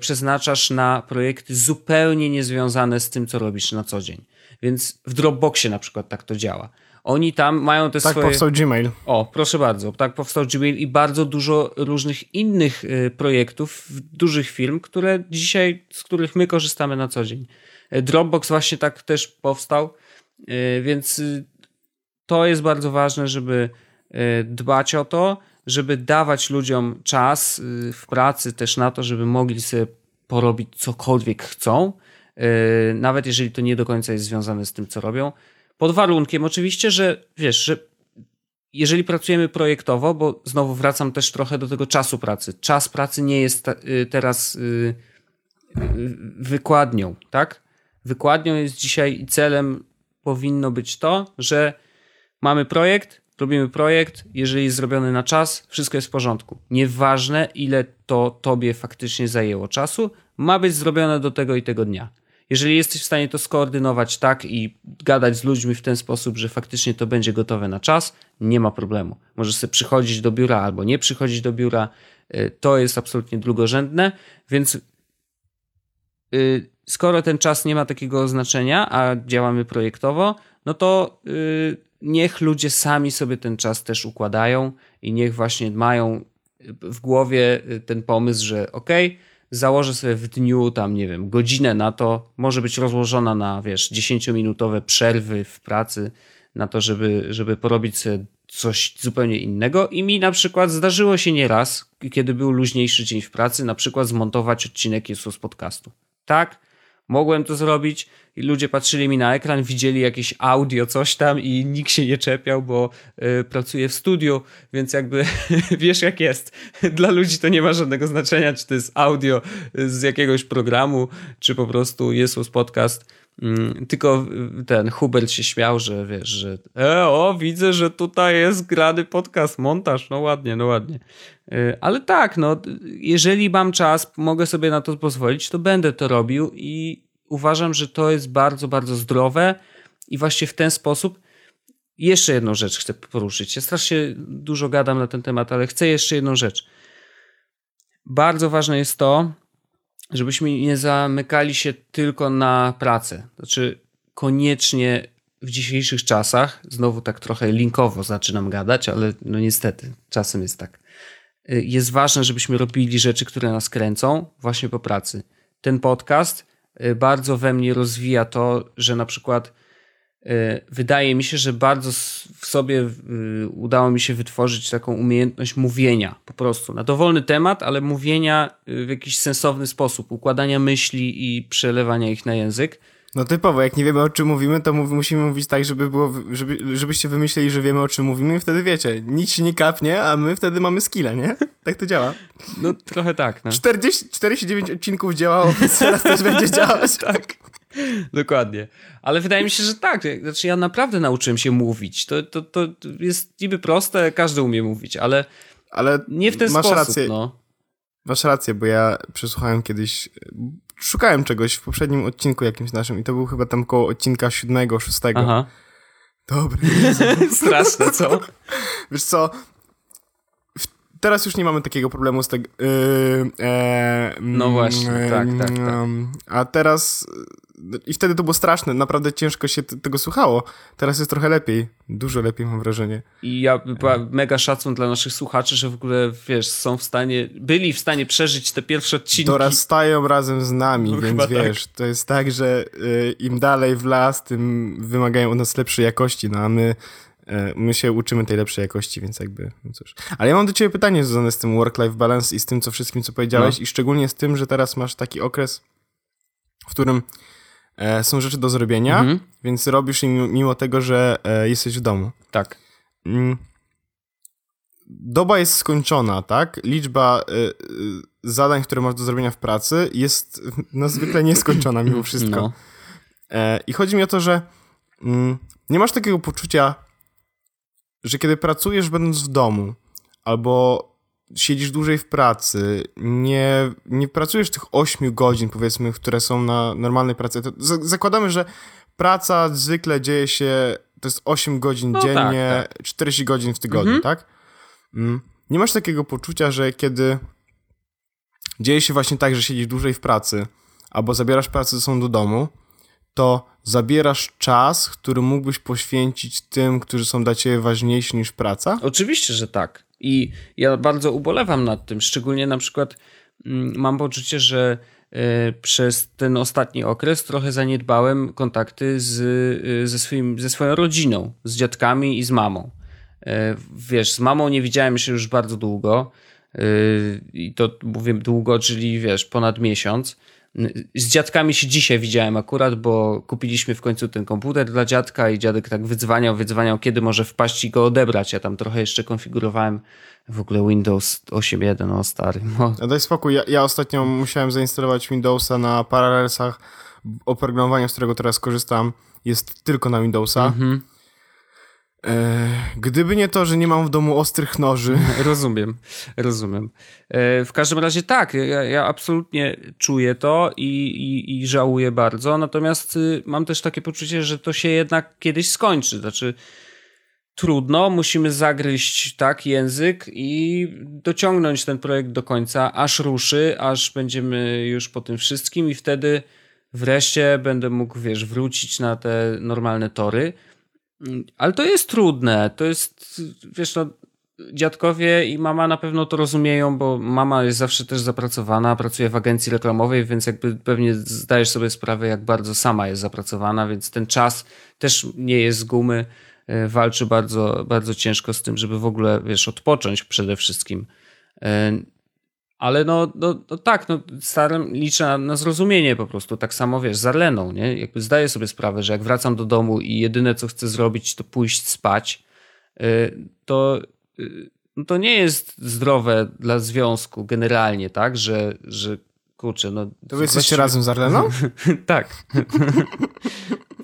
przeznaczasz na projekty zupełnie niezwiązane z tym, co robisz na co dzień. Więc w Dropboxie na przykład tak to działa. Oni tam mają te tak swoje... Tak powstał Gmail. O, proszę bardzo. Tak powstał Gmail i bardzo dużo różnych innych e, projektów dużych firm, które dzisiaj, z których my korzystamy na co dzień. E, Dropbox właśnie tak też powstał, więc to jest bardzo ważne, żeby dbać o to żeby dawać ludziom czas y, w pracy też na to, żeby mogli sobie porobić cokolwiek chcą, y, nawet jeżeli to nie do końca jest związane z tym, co robią. Pod warunkiem oczywiście, że wiesz, że jeżeli pracujemy projektowo, bo znowu wracam też trochę do tego czasu pracy. Czas pracy nie jest y, teraz wykładnią, tak? Wykładnią jest dzisiaj i celem powinno być to, że mamy projekt, robimy projekt, jeżeli jest zrobiony na czas, wszystko jest w porządku. Nieważne, ile to tobie faktycznie zajęło czasu, ma być zrobione do tego i tego dnia. Jeżeli jesteś w stanie to skoordynować tak i gadać z ludźmi w ten sposób, że faktycznie to będzie gotowe na czas, nie ma problemu. Możesz sobie przychodzić do biura albo nie przychodzić do biura. Y, to jest absolutnie drugorzędne, więc y, skoro ten czas nie ma takiego znaczenia, a działamy projektowo, no to y, niech ludzie sami sobie ten czas też układają i niech właśnie mają w głowie ten pomysł, że ok, założę sobie w dniu tam, nie wiem, godzinę na to, może być rozłożona na, wiesz, 10-minutowe przerwy w pracy, na to, żeby, żeby porobić sobie coś zupełnie innego. I mi na przykład zdarzyło się nieraz, kiedy był luźniejszy dzień w pracy, na przykład zmontować odcinek Jesus Podcastu. Tak, mogłem to zrobić i ludzie patrzyli mi na ekran, widzieli jakieś audio, coś tam i nikt się nie czepiał, bo y, pracuję w studiu, więc jakby wiesz jak jest. Dla ludzi to nie ma żadnego znaczenia, czy to jest audio z jakiegoś programu, czy po prostu Jesus Podcast. Mm, tylko ten Hubert się śmiał, że wiesz, że e, o, widzę, że tutaj jest grany podcast, montaż, no ładnie, no ładnie. Y, ale tak, no, jeżeli mam czas, mogę sobie na to pozwolić, to będę to robił i uważam, że to jest bardzo, bardzo zdrowe i właśnie w ten sposób jeszcze jedną rzecz chcę poruszyć. Ja strasznie dużo gadam na ten temat, ale chcę jeszcze jedną rzecz. Bardzo ważne jest to, żebyśmy nie zamykali się tylko na pracę. Znaczy, koniecznie w dzisiejszych czasach, znowu tak trochę linkowo zaczynam gadać, ale no niestety, czasem jest tak. Y, jest ważne, żebyśmy robili rzeczy, które nas kręcą, właśnie po pracy. Ten podcast y, bardzo we mnie rozwija to, że na przykład y, wydaje mi się, że bardzo w sobie udało mi się wytworzyć taką umiejętność mówienia po prostu na dowolny temat, ale mówienia w jakiś sensowny sposób, układania myśli i przelewania ich na język. No typowo, jak nie wiemy o czym mówimy, to mów, musimy mówić tak, żeby było, żeby, żebyście wymyśleli, że wiemy o czym mówimy i wtedy wiecie, nic się nie kapnie, a my wtedy mamy skille, nie? Tak to działa. No trochę tak, no. 40, 49 odcinków działało, więc teraz też będzie działać. tak. Dokładnie. Ale wydaje mi się, że tak. Znaczy ja naprawdę nauczyłem się mówić. To, to, to jest niby proste, każdy umie mówić, ale, ale nie w ten masz sposób. Rację. No. Masz rację, bo ja przesłuchałem kiedyś szukałem czegoś w poprzednim odcinku jakimś naszym i to był chyba tam koło odcinka siódmego, szóstego. Aha. Dobry. Straszne, co? Wiesz co, teraz już nie mamy takiego problemu z tego. Yy, e, no właśnie, yy, tak, tak, tak. A teraz i wtedy to było straszne, naprawdę ciężko się tego słuchało. Teraz jest trochę lepiej, dużo lepiej mam wrażenie. I ja mega szacun dla naszych słuchaczy, że w ogóle, wiesz, są w stanie, byli w stanie przeżyć te pierwsze odcinki. Dorastają razem z nami, no, więc wiesz, tak. to jest tak, że y, im dalej w las, tym wymagają od nas lepszej jakości, no a my y, my się uczymy tej lepszej jakości, więc jakby, no cóż. Ale ja mam do ciebie pytanie związane z tym work-life balance i z tym, co wszystkim, co powiedziałeś no. i szczególnie z tym, że teraz masz taki okres, w którym e, są rzeczy do zrobienia, mhm. więc robisz im mimo tego, że e, jesteś w domu. Tak. Mm. doba jest skończona, tak? Liczba y, zadań, które masz do zrobienia w pracy jest no, zwykle nieskończona mimo wszystko. No. E, I chodzi mi o to, że mm, nie masz takiego poczucia, że kiedy pracujesz będąc w domu, albo siedzisz dłużej w pracy, nie, nie pracujesz tych 8 godzin, powiedzmy, które są na normalnej pracy. Zakładamy, że praca zwykle dzieje się, to jest 8 godzin no dziennie, tak, tak. 40 godzin w tygodniu, mhm. tak? Mm. Nie masz takiego poczucia, że kiedy dzieje się właśnie tak, że siedzisz dłużej w pracy, albo zabierasz pracę ze sobą do domu, to zabierasz czas, który mógłbyś poświęcić tym, którzy są dla ciebie ważniejsi niż praca? Oczywiście, że tak. I ja bardzo ubolewam nad tym. Szczególnie na przykład mm, mam poczucie, że e, przez ten ostatni okres trochę zaniedbałem kontakty z, e, ze, swoim, ze swoją rodziną, z dziadkami i z mamą. E, wiesz, z mamą nie widziałem się już bardzo długo. I to mówię długo, czyli wiesz, ponad miesiąc. Z dziadkami się dzisiaj widziałem akurat, bo kupiliśmy w końcu ten komputer dla dziadka i dziadek tak wydzwaniał, wydzwaniał, kiedy może wpaść i go odebrać. Ja tam trochę jeszcze konfigurowałem w ogóle Windows 8.1, o stary. No. A daj spokój, ja, ja ostatnio musiałem zainstalować Windowsa na Parallelsach. Oprogramowanie, z którego teraz korzystam, jest tylko na Windowsa. Mhm. E, gdyby nie to, że nie mam w domu ostrych noży. Rozumiem, rozumiem. E, w każdym razie tak, ja, ja absolutnie czuję to i, i, i, żałuję bardzo, natomiast y, mam też takie poczucie, że to się jednak kiedyś skończy. Znaczy, trudno, musimy zagryźć tak język i dociągnąć ten projekt do końca, aż ruszy, aż będziemy już po tym wszystkim i wtedy wreszcie będę mógł, wiesz, wrócić na te normalne tory. Ale to jest trudne. To jest, wiesz, no, dziadkowie i mama na pewno to rozumieją, bo mama jest zawsze też zapracowana, pracuje w agencji reklamowej, więc jakby pewnie zdajesz sobie sprawę, jak bardzo sama jest zapracowana, więc ten czas też nie jest z gumy. E, walczy bardzo, bardzo ciężko z tym, żeby w ogóle, wiesz, odpocząć przede wszystkim. Ale no, no, no tak, no staram, liczę na, na, zrozumienie po prostu. Tak samo wiesz, z Arleną, nie? Jakby zdaję sobie sprawę, że jak wracam do domu i jedyne co chcę zrobić to pójść spać, y, to, y, no to nie jest zdrowe dla związku generalnie, tak? Że, że kurczę, no... To wy jesteście razem z Arleną? tak.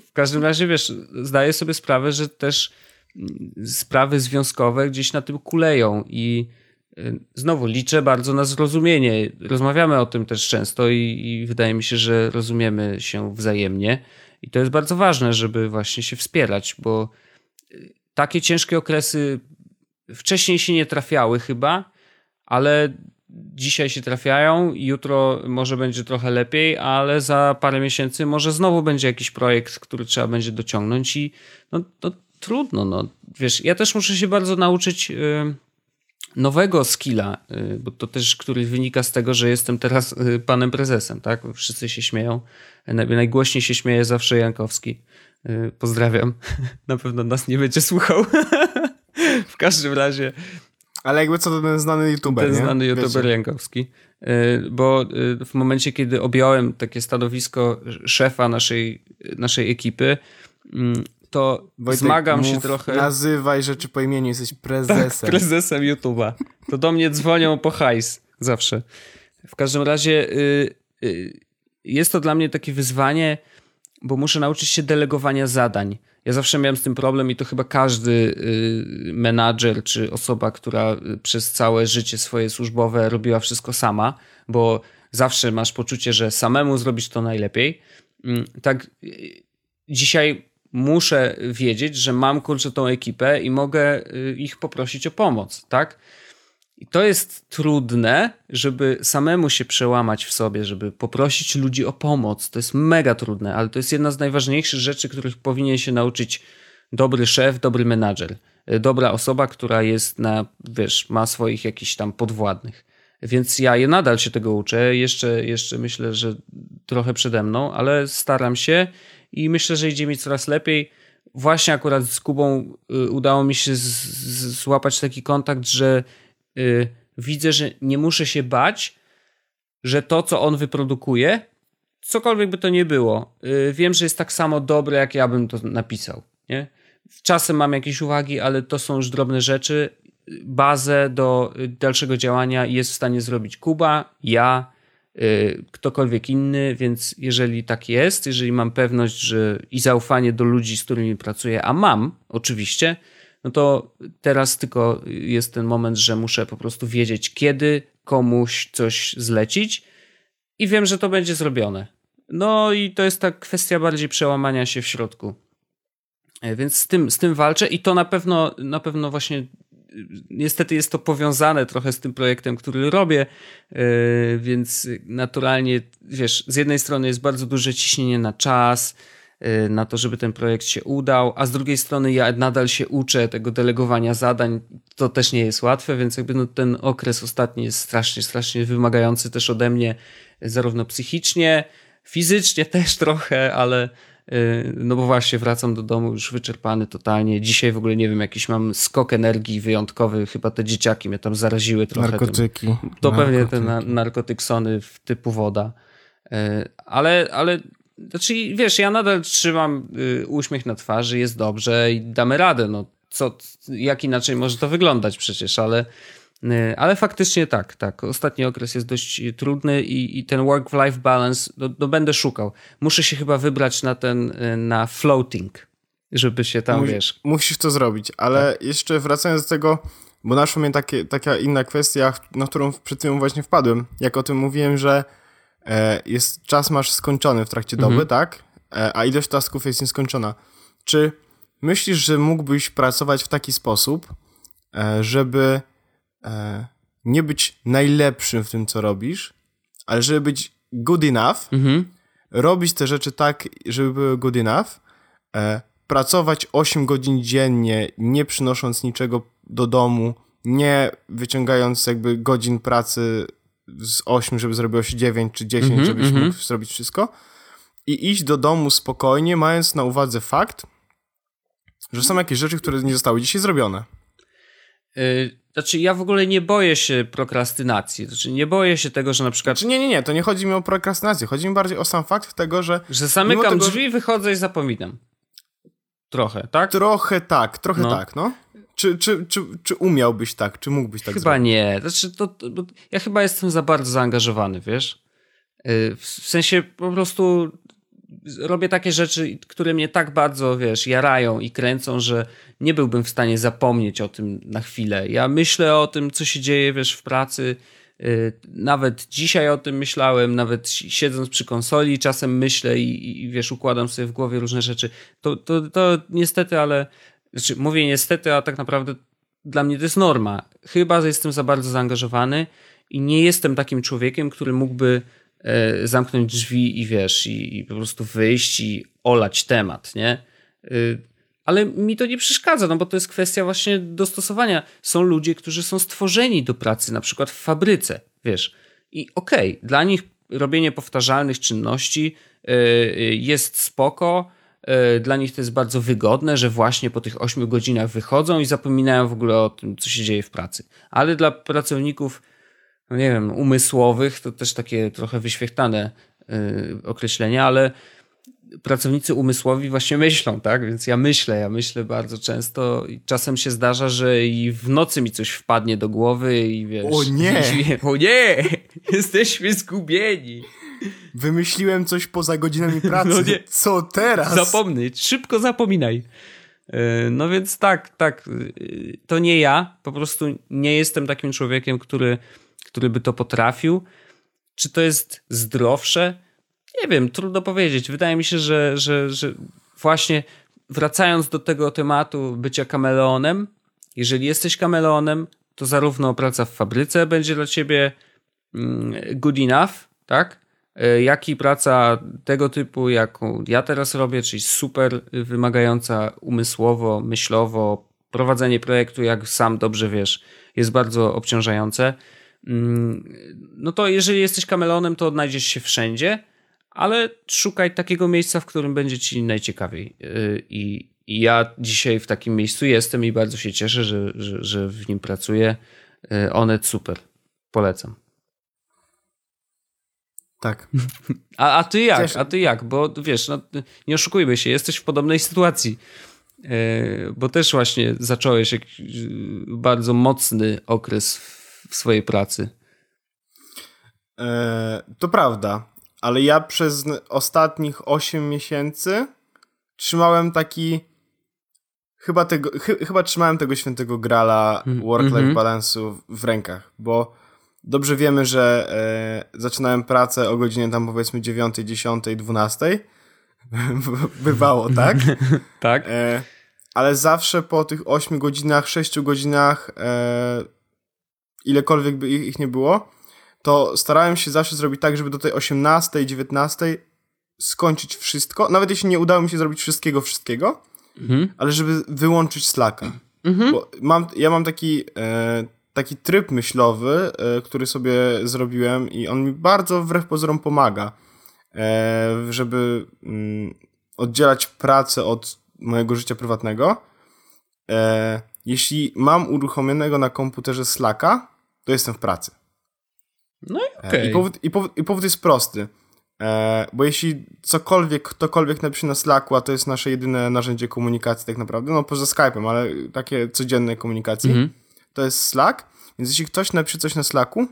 w każdym razie, wiesz, zdaję sobie sprawę, że też mm, sprawy związkowe gdzieś na tym kuleją i znowu liczę bardzo na zrozumienie. Rozmawiamy o tym też często i, i, wydaje mi się, że rozumiemy się wzajemnie. I to jest bardzo ważne, żeby właśnie się wspierać, bo y, takie ciężkie okresy wcześniej się nie trafiały chyba, ale dzisiaj się trafiają, jutro może będzie trochę lepiej, ale za parę miesięcy może znowu będzie jakiś projekt, który trzeba będzie dociągnąć i no, no trudno, no. Wiesz, ja też muszę się bardzo nauczyć... Yy, nowego skilla, y, bo to też, który wynika z tego, że jestem teraz y, panem prezesem, tak? Wszyscy się śmieją. Najgłośniej się śmieje zawsze Jankowski. Y, pozdrawiam. Na pewno nas nie będzie słuchał. w każdym razie. Ale jakby co to ten znany youtuber, Ten nie? znany youtuber Wiecie. Jankowski. Bo w momencie, kiedy objąłem takie stanowisko szefa naszej, naszej ekipy, mm, to Wojtek, zmagam się trochę. Nazywaj rzeczy po imieniu, jesteś prezesem. Tak, prezesem YouTube'a. To do mnie dzwonią po hajs zawsze. W każdym razie y, y, jest to dla mnie takie wyzwanie, bo muszę nauczyć się delegowania zadań. Ja zawsze miałem z tym problem i to chyba każdy y, menadżer czy osoba, która przez całe życie swoje służbowe robiła wszystko sama, bo zawsze masz poczucie, że samemu zrobić to najlepiej. Mm, tak dzisiaj muszę wiedzieć, że mam kurczę tą ekipę i mogę y, ich poprosić o pomoc, tak? I to jest trudne, żeby samemu się przełamać w sobie, żeby poprosić ludzi o pomoc. To jest mega trudne, ale to jest jedna z najważniejszych rzeczy, których powinien się nauczyć dobry szef, dobry menadżer. Y, dobra osoba, która jest na, wiesz, ma swoich jakichś tam podwładnych. Więc ja je nadal się tego uczę. Jeszcze, jeszcze myślę, że trochę przede mną, ale staram się i myślę, że idzie mi coraz lepiej. Właśnie akurat z Kubą y, udało mi się złapać taki kontakt, że y, widzę, że nie muszę się bać, że to, co on wyprodukuje, cokolwiek by to nie było, y, wiem, że jest tak samo dobre, jak ja bym to napisał. Nie? Czasem mam jakieś uwagi, ale to są już drobne rzeczy. bazę do dalszego działania jest w stanie zrobić Kuba, ja, ktokolwiek inny, więc jeżeli tak jest, jeżeli mam pewność że i zaufanie do ludzi, z którymi pracuję, a mam oczywiście, no to teraz tylko jest ten moment, że muszę po prostu wiedzieć, kiedy komuś coś zlecić i wiem, że to będzie zrobione. No i to jest ta kwestia bardziej przełamania się w środku. E, więc z tym, z tym walczę i to na pewno, na pewno właśnie niestety jest to powiązane trochę z tym projektem, który robię, e, więc naturalnie, wiesz, z jednej strony jest bardzo duże ciśnienie na czas, e, na to, żeby ten projekt się udał, a z drugiej strony ja nadal się uczę tego delegowania zadań. To też nie jest łatwe, więc jakby no ten okres ostatni jest strasznie, strasznie wymagający też ode mnie, zarówno psychicznie, fizycznie też trochę, ale no bo właśnie wracam do domu już wyczerpany totalnie. Dzisiaj w ogóle nie wiem, jakiś mam skok energii wyjątkowy. Chyba te dzieciaki mnie tam zaraziły trochę. Narkotyki. Tym, to narkotyki. pewnie te na, narkotyksony typu woda. Y, ale, ale znaczy, wiesz, ja nadal trzymam y, uśmiech na twarzy, jest dobrze i damy radę. No, co, jak inaczej może to wyglądać przecież, ale Y, ale faktycznie tak, tak. Ostatni okres jest dość trudny i, i ten work-life balance no, no, będę szukał. Muszę się chyba wybrać na ten, y, na floating, żeby się tam, Musi, wiesz... Musisz to zrobić, ale tak. jeszcze wracając do tego, bo naszła mnie takie, taka inna kwestia, na którą przed tym właśnie wpadłem. Jak o tym mówiłem, że e, jest czas masz skończony w trakcie doby, mhm. tak? E, a ilość tasków jest nieskończona. Czy myślisz, że mógłbyś pracować w taki sposób, e, żeby e, nie być najlepszym w tym, co robisz, ale żeby być good enough, mhm. robić te rzeczy tak, żeby były good enough, e, pracować 8 godzin dziennie, nie przynosząc niczego do domu, nie wyciągając jakby godzin pracy z 8, żeby zrobiło się 9 czy 10, mm -hmm, żebyś mm -hmm. mógł zrobić wszystko i iść do domu spokojnie, mając na uwadze fakt, że są jakieś rzeczy, które nie zostały dzisiaj zrobione. Y, znaczy, ja w ogóle nie boję się prokrastynacji. Znaczy, nie boję się tego, że na przykład. Znaczy, nie, nie, nie, to nie chodzi mi o prokrastynację. Chodzi mi bardziej o sam fakt tego, że. Że zamykam tego, drzwi, wychodzę i zapominam. Trochę, tak? Trochę tak, trochę no. tak, no. Czy, czy, czy, czy umiałbyś tak, czy mógłbyś tak Chyba zrobić? nie. Znaczy, to, to, ja chyba jestem za bardzo zaangażowany, wiesz? Y, w sensie po prostu robię takie rzeczy, które mnie tak bardzo, wiesz, jarają i kręcą, że nie byłbym w stanie zapomnieć o tym na chwilę. Ja myślę o tym, co się dzieje, wiesz, w pracy. Y, nawet dzisiaj o tym myślałem, nawet siedząc przy konsoli, czasem myślę i, i wiesz, układam sobie w głowie różne rzeczy. To, to, to niestety, ale znaczy, mówię niestety, a tak naprawdę dla mnie to jest norma. Chyba, że jestem za bardzo zaangażowany i nie jestem takim człowiekiem, który mógłby zamknąć drzwi i wiesz, i, i po prostu wyjść i olać temat, nie? E, ale mi to nie przeszkadza, no bo to jest kwestia właśnie dostosowania. Są ludzie, którzy są stworzeni do pracy, na przykład w fabryce, wiesz. I okej, okay, dla nich robienie powtarzalnych czynności e, jest spoko, dla nich to jest bardzo wygodne, że właśnie po tych 8 godzinach wychodzą i zapominają w ogóle o tym, co się dzieje w pracy. Ale dla pracowników no nie wiem, umysłowych, to też takie trochę wyświechtane yy, określenie, ale pracownicy umysłowi właśnie myślą, tak? Więc ja myślę, ja myślę bardzo często i czasem się zdarza, że i w nocy mi coś wpadnie do głowy i wiesz... O nie! o nie! Jesteśmy zgubieni! Wymyśliłem coś poza godzinami pracy. No nie. Co teraz? Zapomnij, szybko zapominaj. Y, no więc tak, tak, y, to nie ja, po prostu nie jestem takim człowiekiem, który który by to potrafił. Czy to jest zdrowsze? Nie wiem, trudno powiedzieć. Wydaje mi się, że, że, że właśnie wracając do tego tematu bycia kameleonem, jeżeli jesteś kameleonem, to zarówno praca w fabryce będzie dla ciebie mm, good enough, tak? E, jak i praca tego typu, jaką ja teraz robię, czyli super wymagająca umysłowo, myślowo, prowadzenie projektu, jak sam dobrze wiesz, jest bardzo obciążające. Mm, no to jeżeli jesteś kameleonem, to odnajdziesz się wszędzie, ale szukaj takiego miejsca, w którym będzie ci najciekawiej. Y, I, i ja dzisiaj w takim miejscu jestem i bardzo się cieszę, że, że, że w nim pracuję. Y, Onet super. Polecam. Tak. A, a ty jak? A ty jak? Bo wiesz, no, nie oszukujmy się, jesteś w podobnej sytuacji. bo też właśnie zacząłeś bardzo mocny okres w swojej pracy. To prawda, ale ja przez ostatnich 8 miesięcy trzymałem taki chyba, tego, ch chyba trzymałem tego świętego grala mm, work-life mm -hmm. balansu w rękach, bo dobrze wiemy, że e, zaczynałem pracę o godzinie tam powiedzmy 9, 10, 12. Bywało, tak? tak. E, ale zawsze po tych 8 godzinach, 6 godzinach, e, ilekolwiek by ich nie było, to starałem się zawsze zrobić tak, żeby do tej 18, 19 skończyć wszystko. Nawet jeśli nie udało mi się zrobić wszystkiego, wszystkiego, mhm. ale żeby wyłączyć Slacka. Mhm. Bo mam, ja mam taki, e, taki tryb myślowy, e, który sobie zrobiłem i on mi bardzo wbrew pozorom pomaga, e, żeby mm, oddzielać pracę od mojego życia prywatnego. E, jeśli mam uruchomionego na komputerze Slacka, to jestem w pracy. No i okej. Okay. I, powód, i, powód, I powód jest prosty. E, bo jeśli cokolwiek, ktokolwiek napisze na Slacku, a to jest nasze jedyne narzędzie komunikacji tak naprawdę, no poza Skype'em, ale takie codziennej komunikacji, mhm. to jest Slack. Więc jeśli ktoś napisze coś na Slacku,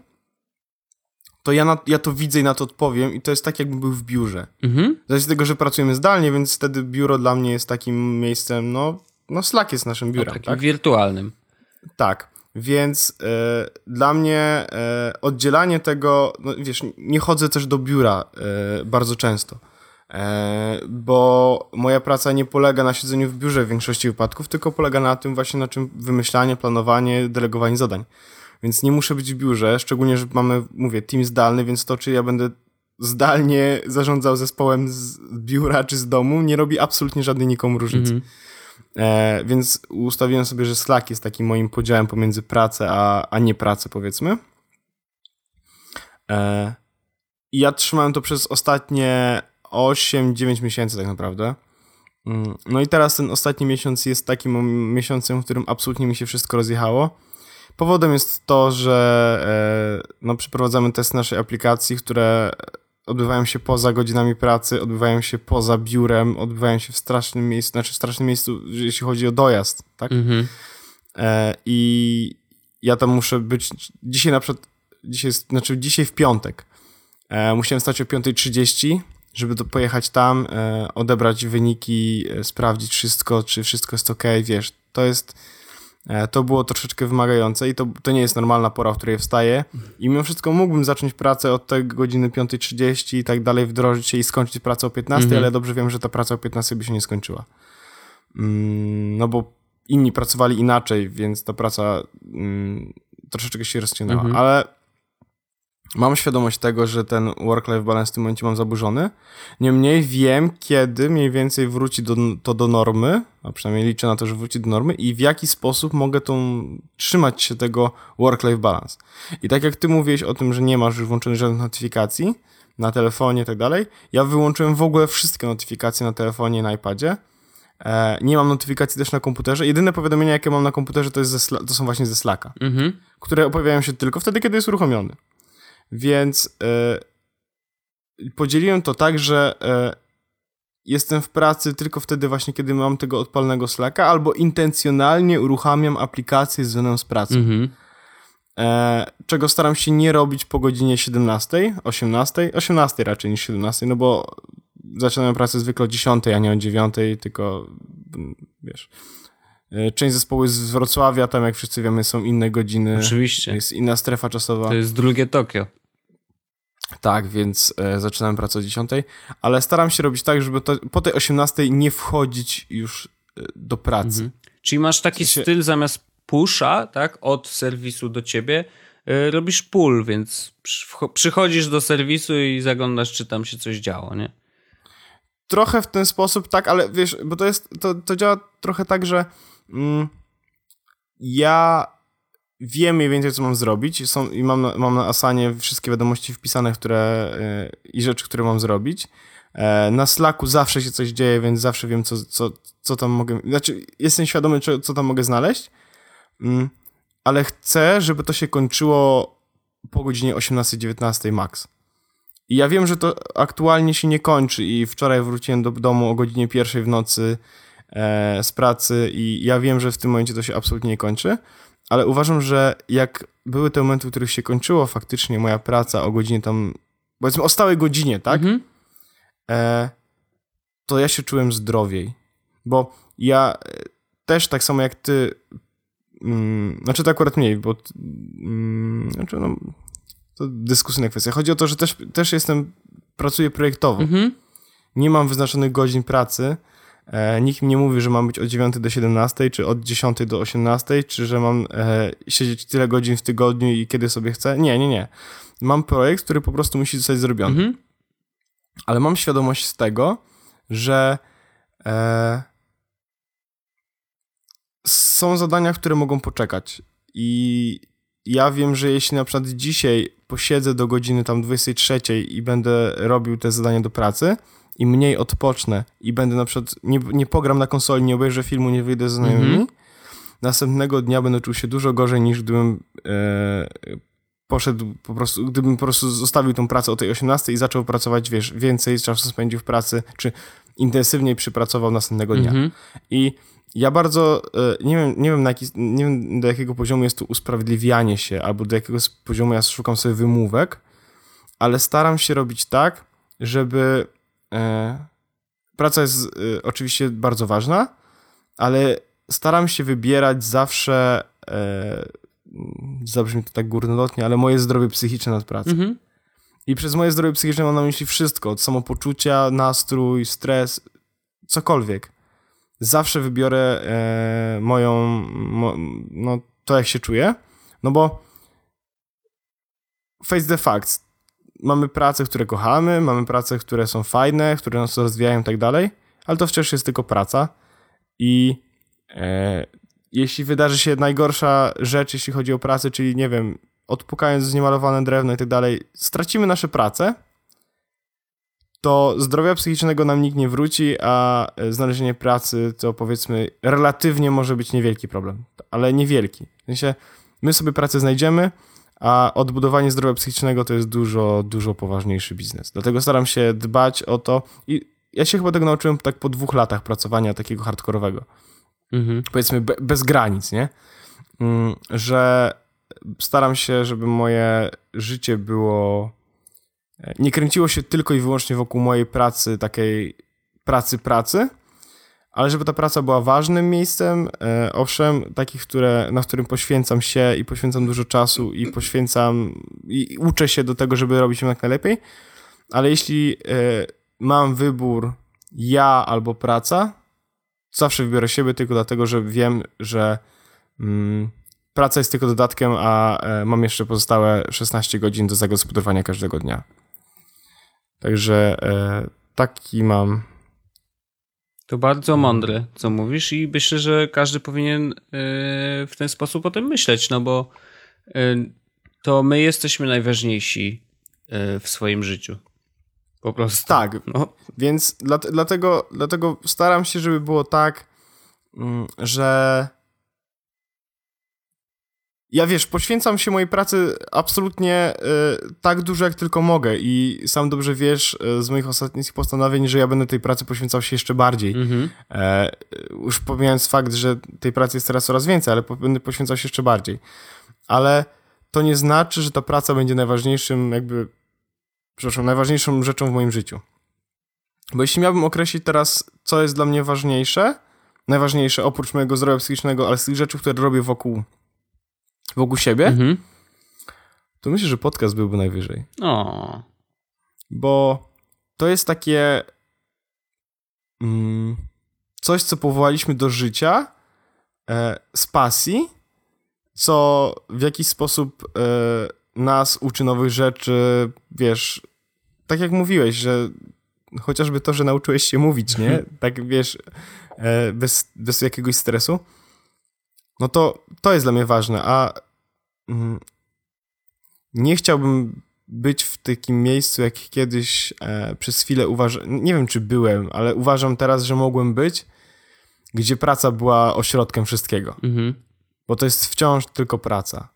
to ja, na, ja to widzę i na to odpowiem i to jest tak, jakbym był w biurze. Mhm. Z tego, że pracujemy zdalnie, więc wtedy biuro dla mnie jest takim miejscem, no, no Slack jest naszym biurem. No, takim tak? wirtualnym. Tak. Więc e, dla mnie e, oddzielanie tego, no wiesz, nie chodzę też do biura e, bardzo często, e, bo moja praca nie polega na siedzeniu w biurze w większości wypadków, tylko polega na tym właśnie na czym wymyślanie, planowanie, delegowanie zadań. Więc nie muszę być w biurze, szczególnie, że mamy, mówię, team zdalny, więc to, czy ja będę zdalnie zarządzał zespołem z biura czy z domu, nie robi absolutnie żadnej nikomu różnicy. -hmm. E, więc ustawiłem sobie, że Slack jest takim moim podziałem pomiędzy pracę a, a nie pracę, powiedzmy. E, I ja trzymałem to przez ostatnie 8-9 miesięcy tak naprawdę. Mm, no i teraz ten ostatni miesiąc jest takim miesiącem, w którym absolutnie mi się wszystko rozjechało. Powodem jest to, że e, no, przeprowadzamy test naszej aplikacji, które odbywają się poza godzinami pracy, odbywają się poza biurem, odbywają się w strasznym miejscu, znaczy w strasznym miejscu, jeśli chodzi o dojazd, tak? Mhm. E, I ja tam muszę być, dzisiaj na przykład, dzisiaj, znaczy dzisiaj w piątek, e, musiałem stać o 5.30, żeby do, pojechać tam, e, odebrać wyniki, e, sprawdzić wszystko, czy wszystko jest ok, wiesz, to jest to było troszeczkę wymagające i to, to nie jest normalna pora, w której wstaję. I mimo wszystko mógłbym zacząć pracę od tej godziny 5.30 i tak dalej, wdrożyć się i skończyć pracę o 15, mhm. ale dobrze wiem, że ta praca o 15 by się nie skończyła. Mm, no bo inni pracowali inaczej, więc ta praca mm, troszeczkę się rozciągnęła. Mhm. Ale Mam świadomość tego, że ten work-life balance w tym momencie mam zaburzony. Niemniej wiem, kiedy mniej więcej wróci do, to do normy, a przynajmniej liczę na to, że wróci do normy i w jaki sposób mogę tą, trzymać się tego work-life balance. I tak jak ty mówiłeś o tym, że nie masz już włączonych żadnych notyfikacji na telefonie i tak dalej, ja wyłączyłem w ogóle wszystkie notyfikacje na telefonie i na iPadzie. E, nie mam notyfikacji też na komputerze. Jedyne powiadomienia, jakie mam na komputerze, to, jest ze, to są właśnie ze Slacka, mhm. które pojawiają się tylko wtedy, kiedy jest uruchomiony. Więc y, podzieliłem to tak, że y, jestem w pracy tylko wtedy właśnie, kiedy mam tego odpalnego Slacka, albo intencjonalnie uruchamiam aplikację związaną z pracą. Mhm. E, czego staram się nie robić po godzinie 17, 18, 18 raczej niż 17, no bo zaczynam pracę zwykle o 10, a nie o 9, tylko wiesz. Część zespołu jest z Wrocławia, tam jak wszyscy wiemy są inne godziny. Oczywiście. Jest inna strefa czasowa. To jest drugie Tokio. Tak, więc e, zaczynam pracę o 10, ale staram się robić tak, żeby to, po tej 18 nie wchodzić już e, do pracy. Mhm. Czyli masz taki w sensie... styl zamiast pusha, tak, od serwisu do ciebie, e, robisz pull, więc przychodzisz do serwisu i zaglądasz, czy tam się coś działo, nie? Trochę w ten sposób, tak, ale wiesz, bo to jest, to, to działa trochę tak, że mm, ja wiem mniej więcej, co mam zrobić są, i mam mam na Asanie wszystkie wiadomości wpisane, które yy, i rzeczy, które mam zrobić. E, na Slacku zawsze się coś dzieje, więc zawsze wiem, co, co, co tam mogę... Znaczy, jestem świadomy, co, co tam mogę znaleźć, mm, ale chcę, żeby to się kończyło po godzinie 18-19 max. I ja wiem, że to aktualnie się nie kończy i wczoraj wróciłem do domu o godzinie pierwszej w nocy e, z pracy i ja wiem, że w tym momencie to się absolutnie nie kończy, ale uważam, że jak były te momenty, w których się kończyło faktycznie moja praca o godzinie tam, powiedzmy o stałej godzinie, tak? Mhm. E, to ja się czułem zdrowiej, bo ja e, też tak samo jak ty, mm, znaczy to akurat mniej, bo mm, znaczy no, to dyskusyjna kwestia. Chodzi o to, że też, też jestem, pracuję projektowo. Mhm. Nie mam wyznaczonych godzin pracy. E, nikt mi nie mówi, że mam być od 9 do 17, czy od 10 do 18, czy że mam e, siedzieć tyle godzin w tygodniu i kiedy sobie chcę. Nie, nie, nie. Mam projekt, który po prostu musi zostać zrobiony. Mhm. Ale mam świadomość z tego, że e, są zadania, które mogą poczekać. I ja wiem, że jeśli na przykład dzisiaj posiedzę do godziny tam 23 i będę robił te zadania do pracy i mniej odpocznę i będę na przykład, nie, nie pogram na konsoli, nie obejrzę filmu, nie wyjdę ze znajomymi, mm -hmm. następnego dnia będę czuł się dużo gorzej niż gdybym e, poszedł po prostu, gdybym po prostu zostawił tą pracę o tej 18 i zaczął pracować, wiesz, więcej czasu spędził w pracy, czy intensywniej przypracował następnego dnia. Mm -hmm. I ja bardzo e, nie wiem, nie wiem, na jaki, nie wiem do jakiego poziomu jest tu usprawiedliwianie się, albo do jakiego poziomu ja szukam sobie wymówek, ale staram się robić tak, żeby praca jest e, oczywiście bardzo ważna, ale staram się wybierać zawsze e, zabrzmi to tak górnolotnie, ale moje zdrowie psychiczne nad pracą. Mhm. I przez moje zdrowie psychiczne mam na myśli wszystko, od samopoczucia, nastrój, stres, cokolwiek zawsze wybiorę e, moją, mo, no to jak się czuję, no bo face the facts, mamy prace, które kochamy, mamy prace, które są fajne, które nas rozwijają i tak dalej, ale to wciąż jest tylko praca i e, jeśli wydarzy się najgorsza rzecz, jeśli chodzi o pracę, czyli nie wiem, odpukając zniemalowane drewno i tak dalej, stracimy nasze pracę, to zdrowia psychicznego nam nikt nie wróci, a znalezienie pracy to powiedzmy relatywnie może być niewielki problem, ale niewielki. W sensie my sobie pracę znajdziemy, a odbudowanie zdrowia psychicznego to jest dużo, dużo poważniejszy biznes. Dlatego staram się dbać o to i ja się chyba tego nauczyłem tak po dwóch latach pracowania takiego hardkorowego. Mhm. Powiedzmy be, bez granic, nie? Mm, że staram się, żeby moje życie było nie kręciło się tylko i wyłącznie wokół mojej pracy, takiej pracy, pracy, ale żeby ta praca była ważnym miejscem, e, owszem, takich, które, na którym poświęcam się i poświęcam dużo czasu i poświęcam i uczę się do tego, żeby robić ją jak najlepiej, ale jeśli e, mam wybór ja albo praca, zawsze wybiorę siebie tylko dlatego, że wiem, że mm, praca jest tylko dodatkiem, a e, mam jeszcze pozostałe 16 godzin do zagospodarowania każdego dnia. Także taki mam. To bardzo mądre, co mówisz, i myślę, że każdy powinien e, w ten sposób o tym myśleć, no bo e, to my jesteśmy najważniejsi e, w swoim życiu. Po prostu. Tak, no. więc dla, dlatego, dlatego staram się, żeby było tak, mm, że ja wiesz, poświęcam się mojej pracy absolutnie y, tak dużo, jak tylko mogę i sam dobrze wiesz y, z moich ostatnich postanowień, że ja będę tej pracy poświęcał się jeszcze bardziej. Mm-hmm. E, już pomijając fakt, że tej pracy jest teraz coraz więcej, ale będę poświęcał się jeszcze bardziej. Ale to nie znaczy, że ta praca będzie najważniejszym jakby, przepraszam, najważniejszą rzeczą w moim życiu. Bo jeśli miałbym określić teraz, co jest dla mnie ważniejsze, najważniejsze oprócz mojego zdrowia psychicznego, ale z tych rzeczy, które robię wokół wokół siebie, mhm. to myślę, że podcast byłby najwyżej. O. Bo to jest takie mm, coś, co powołaliśmy do życia e, z pasji, co w jakiś sposób e, nas uczy nowych rzeczy, wiesz, tak jak mówiłeś, że chociażby to, że nauczyłeś się mówić, nie? Tak, wiesz, e, bez, bez jakiegoś stresu no to to jest dla mnie ważne, a mm, nie chciałbym być w takim miejscu, jak kiedyś e, przez chwilę uważam, nie wiem czy byłem, ale uważam teraz, że mogłem być, gdzie praca była ośrodkiem wszystkiego. Mhm. Bo to jest wciąż tylko praca.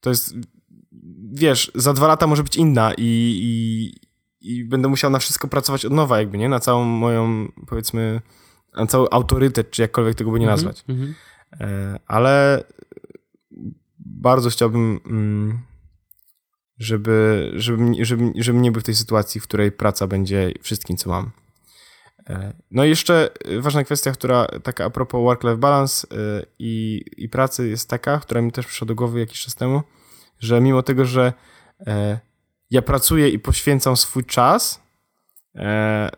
To jest, wiesz, za dwa lata może być inna i, i, i będę musiał na wszystko pracować od nowa, jakby, nie? Na całą moją, powiedzmy, na cały autorytet, czy jakkolwiek tego by nie mhm, nazwać. -hmm. Ale bardzo chciałbym, mm, żeby, żeby, żeby, żeby nie był w tej sytuacji, w której praca będzie wszystkim, co mam. E, no i jeszcze ważna kwestia, która taka a propos work-life balance e, i, i pracy jest taka, która mi też przyszła do głowy jakiś czas temu, że mimo tego, że e, ja pracuję i poświęcam swój czas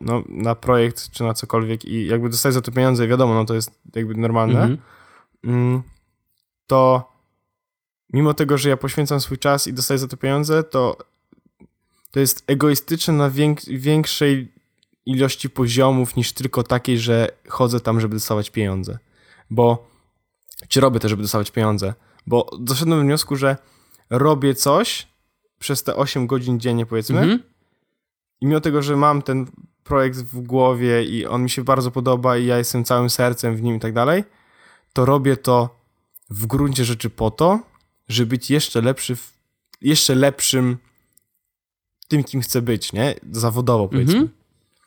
no, na projekt czy na cokolwiek i jakby dostaję za to pieniądze, wiadomo, no to jest jakby normalne, mhm. Mm, to mimo tego, że ja poświęcam swój czas i dostaję za to pieniądze, to to jest egoistyczne na większej ilości poziomów niż tylko takiej, że chodzę tam, żeby dostawać pieniądze. Bo, czy robię to, żeby dostawać pieniądze? Bo doszedłem do wniosku, że robię coś przez te 8 godzin dziennie, powiedzmy, mhm. i mimo tego, że mam ten projekt w głowie i on mi się bardzo podoba i ja jestem całym sercem w nim i tak dalej, to robię to w gruncie rzeczy po to, żeby być jeszcze lepszy, w, jeszcze lepszym tym, kim chcę być, nie? Zawodowo, powiedzmy. Mhm.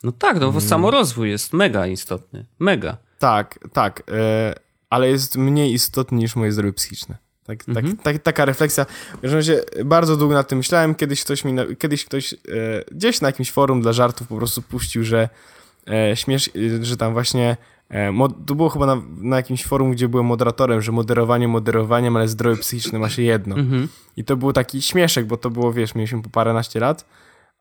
No tak, no bo hmm. samorozwój jest mega istotny. Mega. Tak, tak. E, ale jest mniej istotny niż moje zdrowie psychiczne. Tak, tak, mhm. tak, taka refleksja. W każdym razie bardzo długo nad tym myślałem. Kiedyś ktoś mi, kiedyś ktoś e, gdzieś na jakimś forum dla żartów po prostu puścił, że e, śmiesz, że tam właśnie to było chyba na, na, jakimś forum, gdzie byłem moderatorem, że moderowanie moderowaniem, ale zdrowie psychiczne ma się jedno. Mhm. I to był taki śmieszek, bo to było, wiesz, mieliśmy po paręnaście lat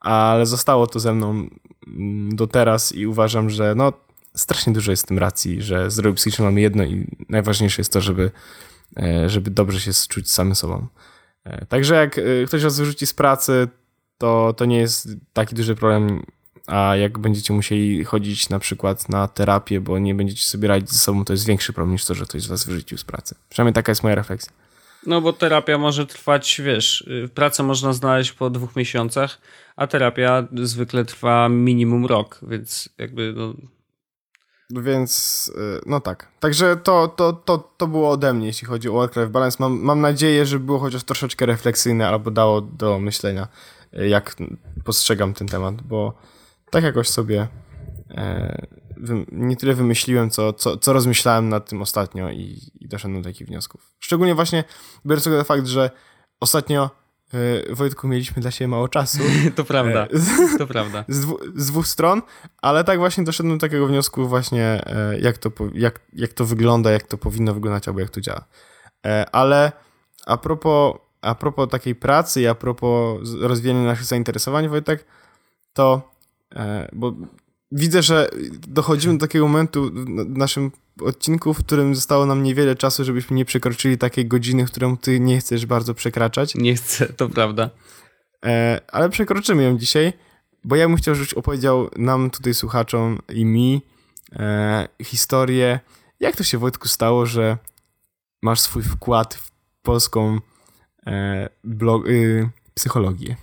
ale zostało to ze mną mm, do teraz i uważam, że no strasznie dużo jest w tym racji, że zdrowie psychiczne mamy jedno i najważniejsze jest to, żeby, e, żeby dobrze się czuć samym sobą. E, także jak e, ktoś was wyrzuci z pracy, to, to nie jest taki duży problem, a jak będziecie musieli chodzić na przykład na terapię, bo nie będziecie sobie radzić ze sobą, to jest większy problem niż to, że ktoś was wyrzucił z pracy. Przynajmniej taka jest moja refleksja. No bo terapia może trwać, wiesz, y, pracę można znaleźć po dwóch miesiącach, a terapia zwykle trwa minimum rok, więc jakby no... Więc, y, no tak. Także to, to, to, to było ode mnie, jeśli chodzi o work-life balance. Mam, mam nadzieję, że było chociaż troszeczkę refleksyjne albo dało do myślenia, y, jak postrzegam ten temat, bo tak jakoś sobie e, nie tyle wymyśliłem, co, co, co rozmyślałem nad tym ostatnio i, i doszedłem do takich wniosków. Szczególnie właśnie biorąc pod fakt, że ostatnio e, Wojtku, mieliśmy dla siebie mało czasu. to prawda, to prawda. Z, dwu, z, dwóch stron, ale tak właśnie doszedłem do takiego wniosku właśnie, e, jak to, jak, jak to wygląda, jak to powinno wyglądać, albo jak to działa. E, ale a propos, a propos takiej pracy i a propos rozwijania naszych zainteresowań, Wojtek, to bo widzę, że dochodzimy do takiego momentu w naszym odcinku, w którym zostało nam niewiele czasu, żebyśmy nie przekroczyli takiej godziny, którą ty nie chcesz bardzo przekraczać. Nie chcę, to prawda. E, ale przekroczymy ją dzisiaj, bo ja bym chciał, żebyś opowiedział nam tutaj słuchaczom i mi e, historię, jak to się Wojtku stało, że masz swój wkład w polską e, blog, y, psychologię.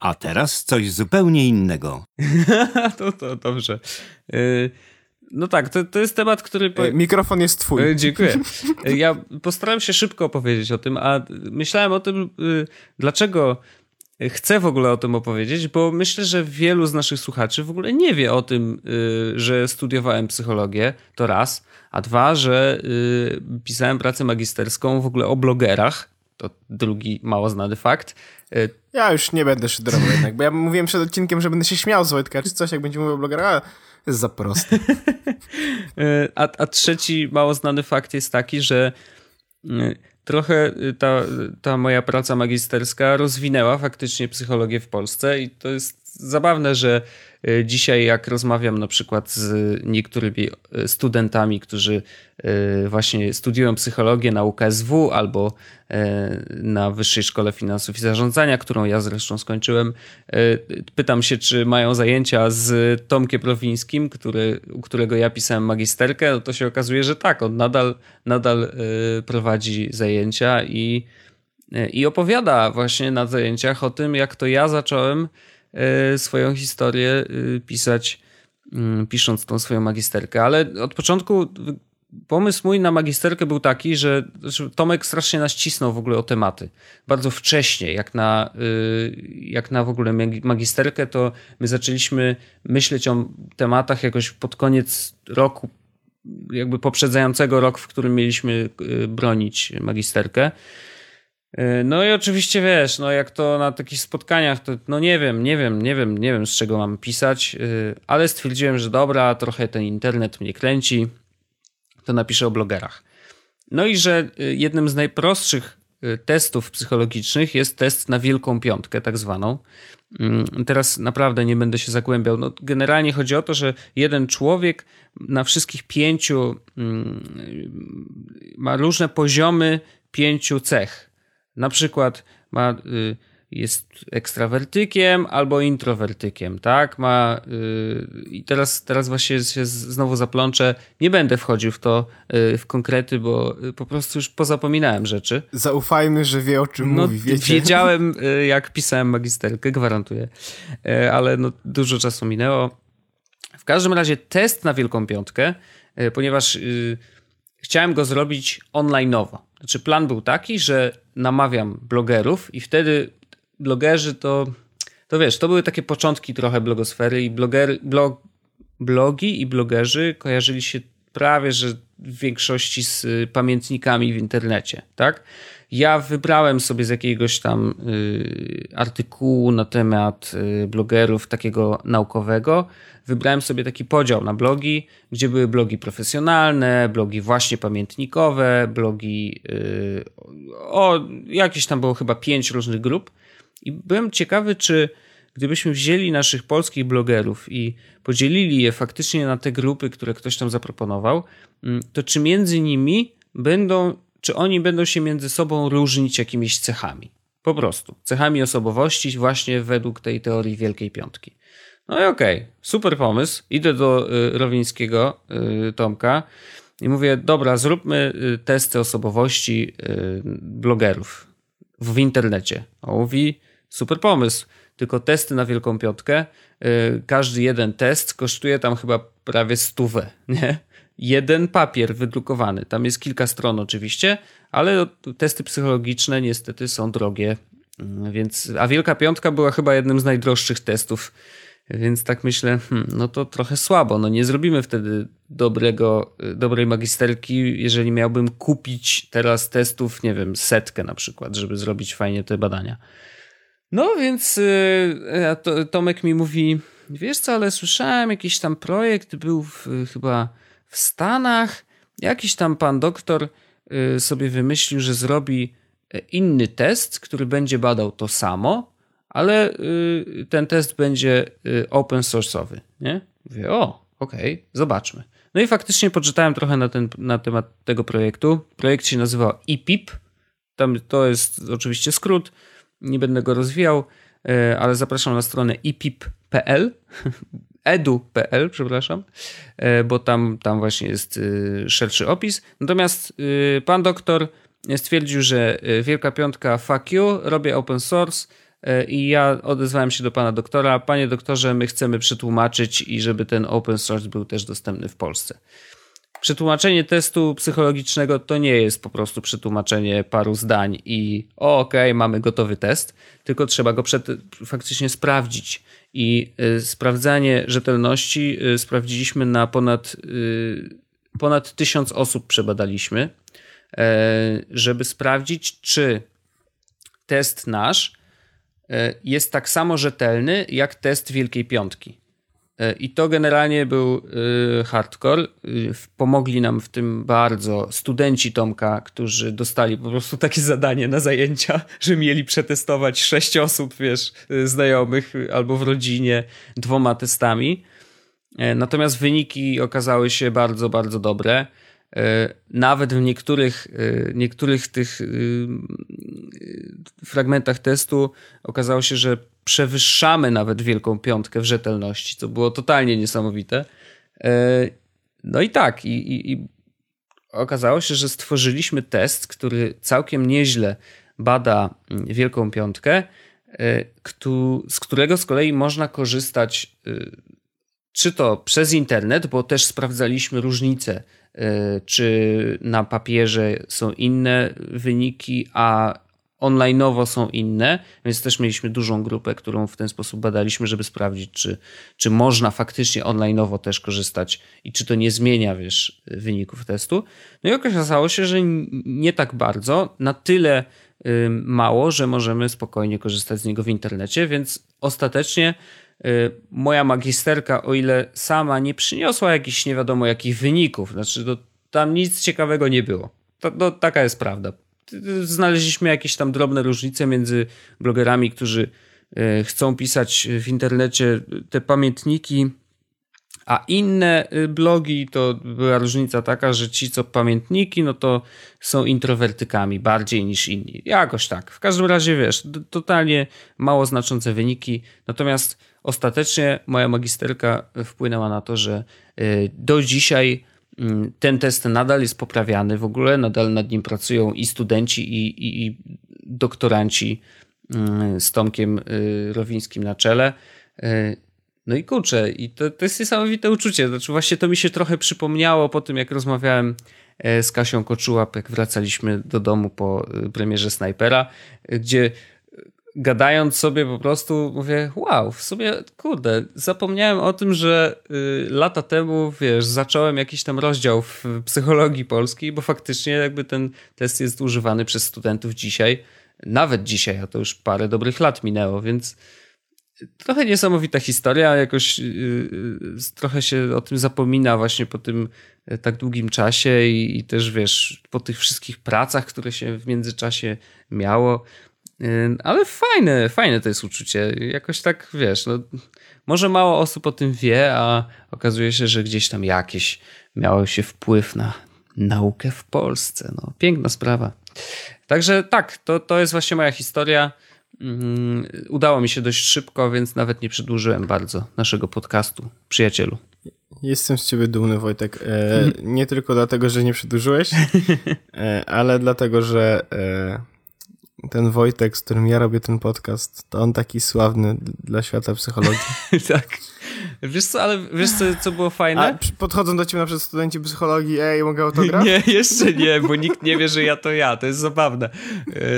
A teraz coś zupełnie innego. to, to dobrze. Y, no tak, to, to jest temat, który. Po... Mikrofon jest twój. Y, dziękuję. Y, ja postaram się szybko opowiedzieć o tym, a myślałem o tym, dlaczego chcę w ogóle o tym opowiedzieć, bo myślę, że wielu z naszych słuchaczy w ogóle nie wie o tym, że studiowałem psychologię, to raz, a dwa, że pisałem pracę magisterską w ogóle o blogerach, to drugi mało znany fakt. Ja już nie będę szyderował jednak, bo ja mówiłem przed odcinkiem, że będę się śmiał z Wojtka, czy coś, jak będzie mówił o blogerach, jest za proste. a, a trzeci mało znany fakt jest taki, że y, trochę ta, ta moja praca magisterska rozwinęła faktycznie psychologię w Polsce i to jest zabawne, że E, dzisiaj, jak rozmawiam na przykład z niektórymi e, studentami, którzy e, właśnie studiują psychologię na UKSW albo na Wyższej Szkole Finansów i Zarządzania, którą ja zresztą skończyłem, pytam się, czy mają zajęcia z Tomkiem Prowińskim, który, u którego ja pisałem magisterkę, no to się okazuje, że tak, on nadal, nadal prowadzi zajęcia i, i opowiada właśnie na zajęciach o tym, jak to ja zacząłem swoją historię e, pisać, mm, pisząc tą swoją magisterkę. Ale od początku pomysł mój na magisterkę był taki, że Tomek strasznie nas cisnął w ogóle o tematy. Bardzo wcześnie, jak na, e, jak na w ogóle magisterkę, to my zaczęliśmy myśleć o tematach jakoś pod koniec roku jakby poprzedzającego rok, w którym mieliśmy bronić magisterkę. No i oczywiście wiesz, no jak to na takich spotkaniach, to no nie wiem, nie wiem, nie wiem, nie wiem z czego mam pisać, ale stwierdziłem, że dobra, trochę ten internet mnie kręci, to napiszę o blogerach. No i że jednym z najprostszych testów psychologicznych jest test na wielką piątkę, tak zwaną. Mm, teraz naprawdę nie będę się zagłębiał. No, generalnie chodzi o to, że jeden człowiek na wszystkich pięciu mm, ma różne poziomy pięciu cech. Na przykład ma y, jest ekstrawertykiem albo introwertykiem, tak? Ma yy, i teraz, teraz właśnie się znowu zaplączę. Nie będę wchodził w to yy, w konkrety, bo po prostu już pozapominałem rzeczy. Zaufajmy, że wie o czym no, mówi, wiecie? Wiedziałem, y, jak pisałem magisterkę, gwarantuję, y, ale no, dużo czasu minęło. W każdym razie test na Wielką Piątkę, y, ponieważ chciałem go zrobić online'owo. Znaczy plan był taki, że namawiam blogerów i wtedy blogerzy to, to wiesz, to były takie początki trochę blogosfery i bloger, blog, blogi i blogerzy kojarzyli się prawie, że w większości z y, pamiętnikami w internecie, tak? Ja wybrałem sobie z jakiegoś tam y, artykułu na temat y, blogerów takiego naukowego, wybrałem sobie taki podział na blogi, gdzie były blogi profesjonalne, blogi właśnie pamiętnikowe, blogi y, o jakieś tam było chyba pięć różnych grup. I byłem ciekawy, czy gdybyśmy wzięli naszych polskich blogerów i podzielili je faktycznie na te grupy, które ktoś tam zaproponował, mm, to czy między nimi będą, czy oni będą się między sobą różnić jakimiś cechami? Po prostu. Cechami osobowości, właśnie według tej teorii Wielkiej Piątki. No i okej, okay, super pomysł. Idę do y, Rowińskiego, y, Tomka i mówię, dobra, zróbmy y, testy osobowości y, blogerów w internecie. A mówi, super pomysł, tylko testy na Wielką Piątkę, y, każdy jeden test kosztuje tam chyba prawie stówę, nie? Jeden papier wydrukowany. Tam jest kilka stron oczywiście, ale testy psychologiczne niestety są drogie. Mm, więc, a Wielka Piątka była chyba jednym z najdroższych testów więc tak myślę, hmm, no to trochę słabo. No nie zrobimy wtedy dobrego, dobrej magisterki, jeżeli miałbym kupić teraz testów, nie wiem, setkę na przykład, żeby zrobić fajnie te badania. No więc yy, Tomek mi mówi, wiesz co, ale słyszałem, jakiś tam projekt był w, chyba w Stanach, jakiś tam pan doktor yy, sobie wymyślił, że zrobi e, inny test, który będzie badał to samo, ale y, ten test będzie y, open source'owy, nie? Mówię, o, okej, okay, zobaczmy. No i faktycznie poczytałem trochę na, ten, na temat tego projektu. Projekt się nazywa EPIP. Tam to jest oczywiście skrót, nie będę go rozwijał, y, ale zapraszam na stronę epip.pl, edu.pl, przepraszam, bo tam, tam właśnie jest szerszy opis. Natomiast pan doktor stwierdził, że Wielka Piątka fuck you, robię open source, E, I ja odezwałem się do pana doktora. Panie doktorze, my chcemy przetłumaczyć i żeby ten open source był też dostępny w Polsce. Przetłumaczenie testu psychologicznego to nie jest po prostu przetłumaczenie paru zdań i okej, okay, mamy gotowy test, tylko trzeba go przed, faktycznie sprawdzić. I y, sprawdzanie rzetelności y, sprawdziliśmy na ponad, y, ponad tysiąc osób przebadaliśmy, żeby sprawdzić, czy test nasz E, jest tak samo rzetelny jak test Wielkiej Piątki. E, I to generalnie był e, hardcore. Pomogli nam w tym bardzo studenci Tomka, którzy dostali po prostu takie zadanie na zajęcia, że mieli przetestować sześć osób, wiesz, znajomych albo w rodzinie dwoma testami. Natomiast wyniki okazały się bardzo, bardzo dobre. E, nawet w niektórych, e, niektórych tych e, fragmentach testu okazało się, że przewyższamy nawet Wielką Piątkę w rzetelności, co było totalnie niesamowite. No i tak, i, i, i okazało się, że stworzyliśmy test, który całkiem nieźle bada Wielką Piątkę, z którego z kolei można korzystać czy to przez internet, bo też sprawdzaliśmy różnice czy na papierze są inne wyniki, a online'owo są inne, więc też mieliśmy dużą grupę, którą w ten sposób badaliśmy, żeby sprawdzić, czy, czy można faktycznie online'owo też korzystać i czy to nie zmienia, wiesz, wyników testu. No i okazało się, że nie tak bardzo, na tyle mało, że możemy spokojnie korzystać z niego w internecie, więc ostatecznie y, moja magisterka, o ile sama nie przyniosła jakichś nie wiadomo jakich wyników, znaczy to, tam nic ciekawego nie było. To, to, taka jest prawda. Znaleźliśmy jakieś tam drobne różnice między blogerami, którzy y, chcą pisać w internecie te pamiętniki a inne y, blogi to była różnica taka, że ci, co pamiętniki, no to są introwertykami bardziej niż inni. Jakoś tak. W każdym razie wiesz, totalnie mało znaczące wyniki. Natomiast ostatecznie moja magisterka wpłynęła na to, że y, do dzisiaj mm, ten test nadal jest poprawiany w ogóle, nadal nad nim pracują i studenci, i, i, i doktoranci mm, z Tomkiem y, Rowińskim na czele. No i kurczę, i to, to jest niesamowite uczucie. Znaczy właśnie to mi się trochę przypomniało po tym, jak rozmawiałem e, z Kasią Koczułap, jak wracaliśmy do domu po e, premierze Snajpera, e, gdzie gadając sobie po prostu mówię, wow, w sumie, kurde, zapomniałem o tym, że lata temu, wiesz, zacząłem jakiś tam rozdział w psychologii polskiej, bo faktycznie jakby ten test jest używany przez studentów dzisiaj, nawet dzisiaj, a to już parę dobrych lat minęło, więc trochę niesamowita historia, jakoś yy, trochę się o tym zapomina właśnie po tym yy, tak długim czasie i, i, też wiesz, po tych wszystkich pracach, które się w międzyczasie miało. Yy, ale fajne, fajne to jest uczucie. Jakoś tak, wiesz, no, może mało osób o tym wie, a okazuje się, że gdzieś tam jakieś miało się wpływ na naukę w Polsce. No, piękna sprawa. Także tak, to, to jest właśnie moja historia. Mm, udało mi się dość szybko, więc nawet nie przedłużyłem bardzo naszego podcastu, przyjacielu. Jestem z ciebie dumny, Wojtek. E, nie tylko dlatego, że nie przedłużyłeś, e, ale dlatego, że e, ten Wojtek, z którym ja robię ten podcast, to on taki sławny dla świata psychologii. tak. Wiesz co, ale wiesz co, co było fajne? A podchodzą do ciebie na przykład studenci psychologii, ej, mogę autograf? nie, jeszcze nie, bo nikt nie wie, że ja to ja. To jest zabawne.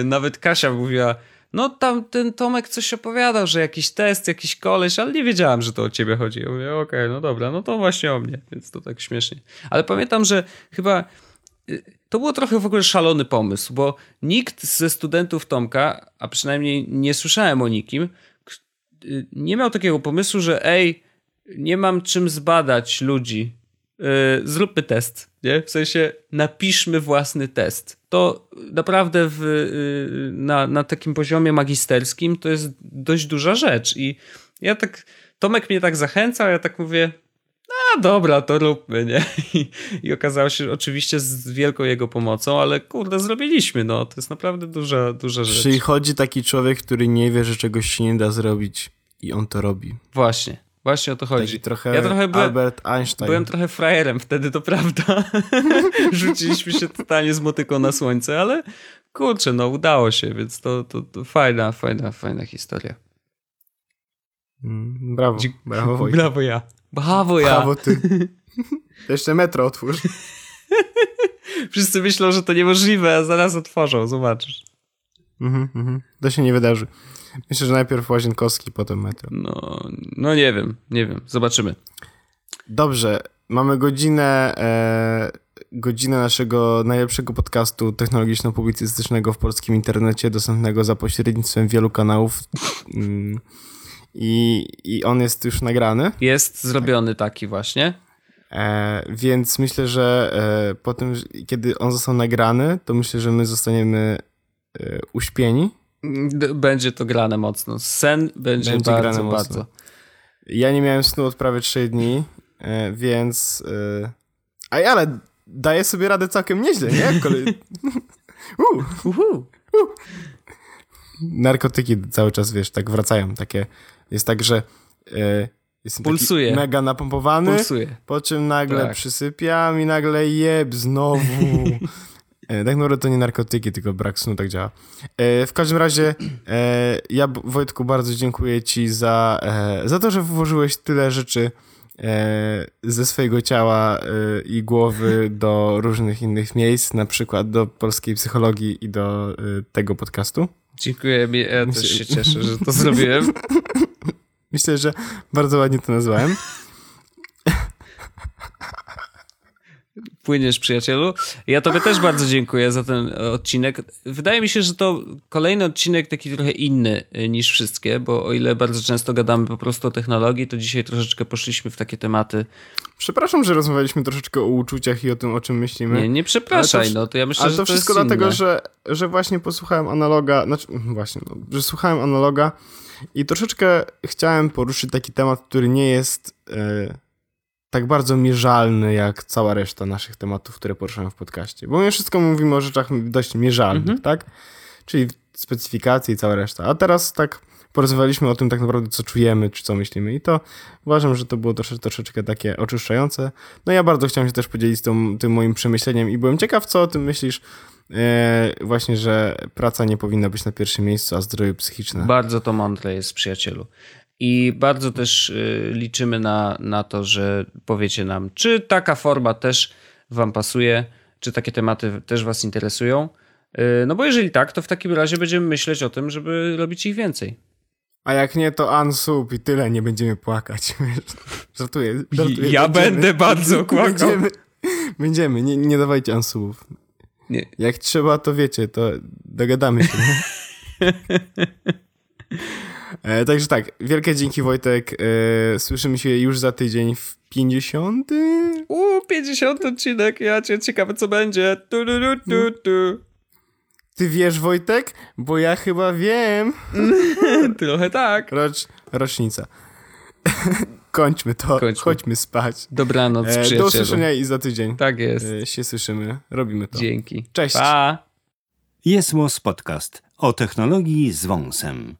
Nawet Kasia mówiła, no tam ten Tomek coś opowiadał, że jakiś test, jakiś koleś, ale nie wiedziałem, że to o ciebie chodzi. Ja mówię, okej, okay, no dobra, no to właśnie o mnie, więc to tak śmiesznie. Ale pamiętam, że chyba y, to było trochę w ogóle szalony pomysł, bo nikt ze studentów Tomka, a przynajmniej nie słyszałem o nikim, y, nie miał takiego pomysłu, że ej, nie mam czym zbadać ludzi, zróbmy test, nie? W sensie napiszmy własny test to naprawdę w, y, na, na takim poziomie magisterskim to jest dość duża rzecz. I ja tak, Tomek mnie tak zachęcał, ja tak mówię, a dobra, to róbmy, nie? I, I, okazało się oczywiście z wielką jego pomocą, ale kurde, zrobiliśmy, no. To jest naprawdę duża, duża rzecz. Czyli chodzi taki człowiek, który nie wie, że czegoś się nie da zrobić i on to robi. Właśnie. Właśnie o to chodzi. Taki trochę ja trochę byłem, Albert Einstein. Byłem trochę frajerem wtedy, to prawda. Rzuciliśmy się totalnie z motyką na słońce, ale kurczę, no udało się, więc to, to, to fajna, fajna, fajna historia. Mm, brawo, brawo Wojtek. Brawo ja. Brawo ja. Brawo ty. Jeszcze metro otwórz. Wszyscy myślą, że to niemożliwe, a zaraz otworzą, zobaczysz. Mhm, mhm. To się nie wydarzy. Myślę, że najpierw Łazienkowski, potem metro. No, no nie wiem, nie wiem. Zobaczymy. Dobrze. Mamy godzinę, e, godzinę naszego najlepszego podcastu technologiczno-publicystycznego w polskim internecie, dostępnego za pośrednictwem wielu kanałów. Mm, I, I on jest już nagrany. Jest zrobiony taki właśnie. E, więc myślę, że e, po tym, kiedy on został nagrany, to myślę, że my zostaniemy e, uśpieni będzie to grane mocno. Sen będzie, będzie bardzo, bardzo. Ja nie miałem snu od prawie 3 dni, e, więc... E, a ale daję sobie radę całkiem nieźle, nie? Kolej... uh. Uh. Narkotyki cały czas, wiesz, tak wracają. Takie, jest tak, że e, jestem Pulsuje. mega napompowany, Pulsuje. po czym nagle tak. przysypiam i nagle jeb znowu. E, tak naprawdę to nie narkotyki, tylko brak snu tak działa. E, w każdym razie e, ja Wojtku bardzo dziękuję ci za, za to, że włożyłeś tyle rzeczy ze swojego ciała i głowy do różnych innych miejsc, na przykład do polskiej psychologii i do tego podcastu. Dziękuję, ja też się cieszę, że to zrobiłem. Myślę, że bardzo ładnie to nazwałem. Płyniesz, przyjacielu. Ja tobie też bardzo dziękuję za ten odcinek. Wydaje mi się, że to kolejny odcinek taki trochę inny y, niż wszystkie, bo o ile bardzo często gadamy po prostu o technologii, to dzisiaj troszeczkę poszliśmy w takie tematy. Przepraszam, że rozmawialiśmy troszeczkę o uczuciach i o tym, o czym myślimy. Nie, nie przepraszaj, to, no to ja myślę, ale że to, to wszystko dlatego, że, że właśnie posłuchałem analoga, znaczy właśnie, no, że słuchałem analoga i troszeczkę chciałem poruszyć taki temat, który nie jest... Yy, tak bardzo mierzalny jak cała reszta naszych tematów, które poruszamy w podcaście. Bo my wszystko mówimy o rzeczach dość mierzalnych, mhm. tak? Czyli specyfikacje i cała reszta. A teraz tak porozmawialiśmy o tym tak naprawdę, co czujemy, czy co myślimy. I to uważam, że to było trosze, troszeczkę takie oczyszczające. No ja bardzo chciałem się też podzielić tą, tym moim przemyśleniem i byłem ciekaw, co o tym myślisz. E, właśnie, że praca nie powinna być na pierwszym miejscu, a zdrowie psychiczne. Bardzo to mądre jest, przyjacielu. I bardzo też y, liczymy na, na to, że powiecie nam, czy taka forma też Wam pasuje, czy takie tematy też Was interesują. Y, no bo jeżeli tak, to w takim razie będziemy myśleć o tym, żeby robić ich więcej. A jak nie, to unsub i tyle, nie będziemy płakać. Żartuję. żartuję ja będziemy, będę bardzo płakał. Będziemy, będziemy nie, nie dawajcie unsubów. Nie. Jak trzeba, to wiecie, to dogadamy się. E, także tak, wielkie dzięki Wojtek. E, słyszymy się już za tydzień w 50. Uuu, 50 odcinek, ja cię ciekawe co będzie. Tu, tu, tu, tu, Ty wiesz Wojtek? Bo ja chyba wiem. Trochę tak. Rocz, rocznica. Kończmy to, Kończmy. chodźmy spać. Dobranoc, e, przyjacielu. Do usłyszenia i za tydzień. Tak jest. E, się słyszymy, robimy to. Dzięki. Cześć. Pa. Jest Podcast o technologii z wąsem.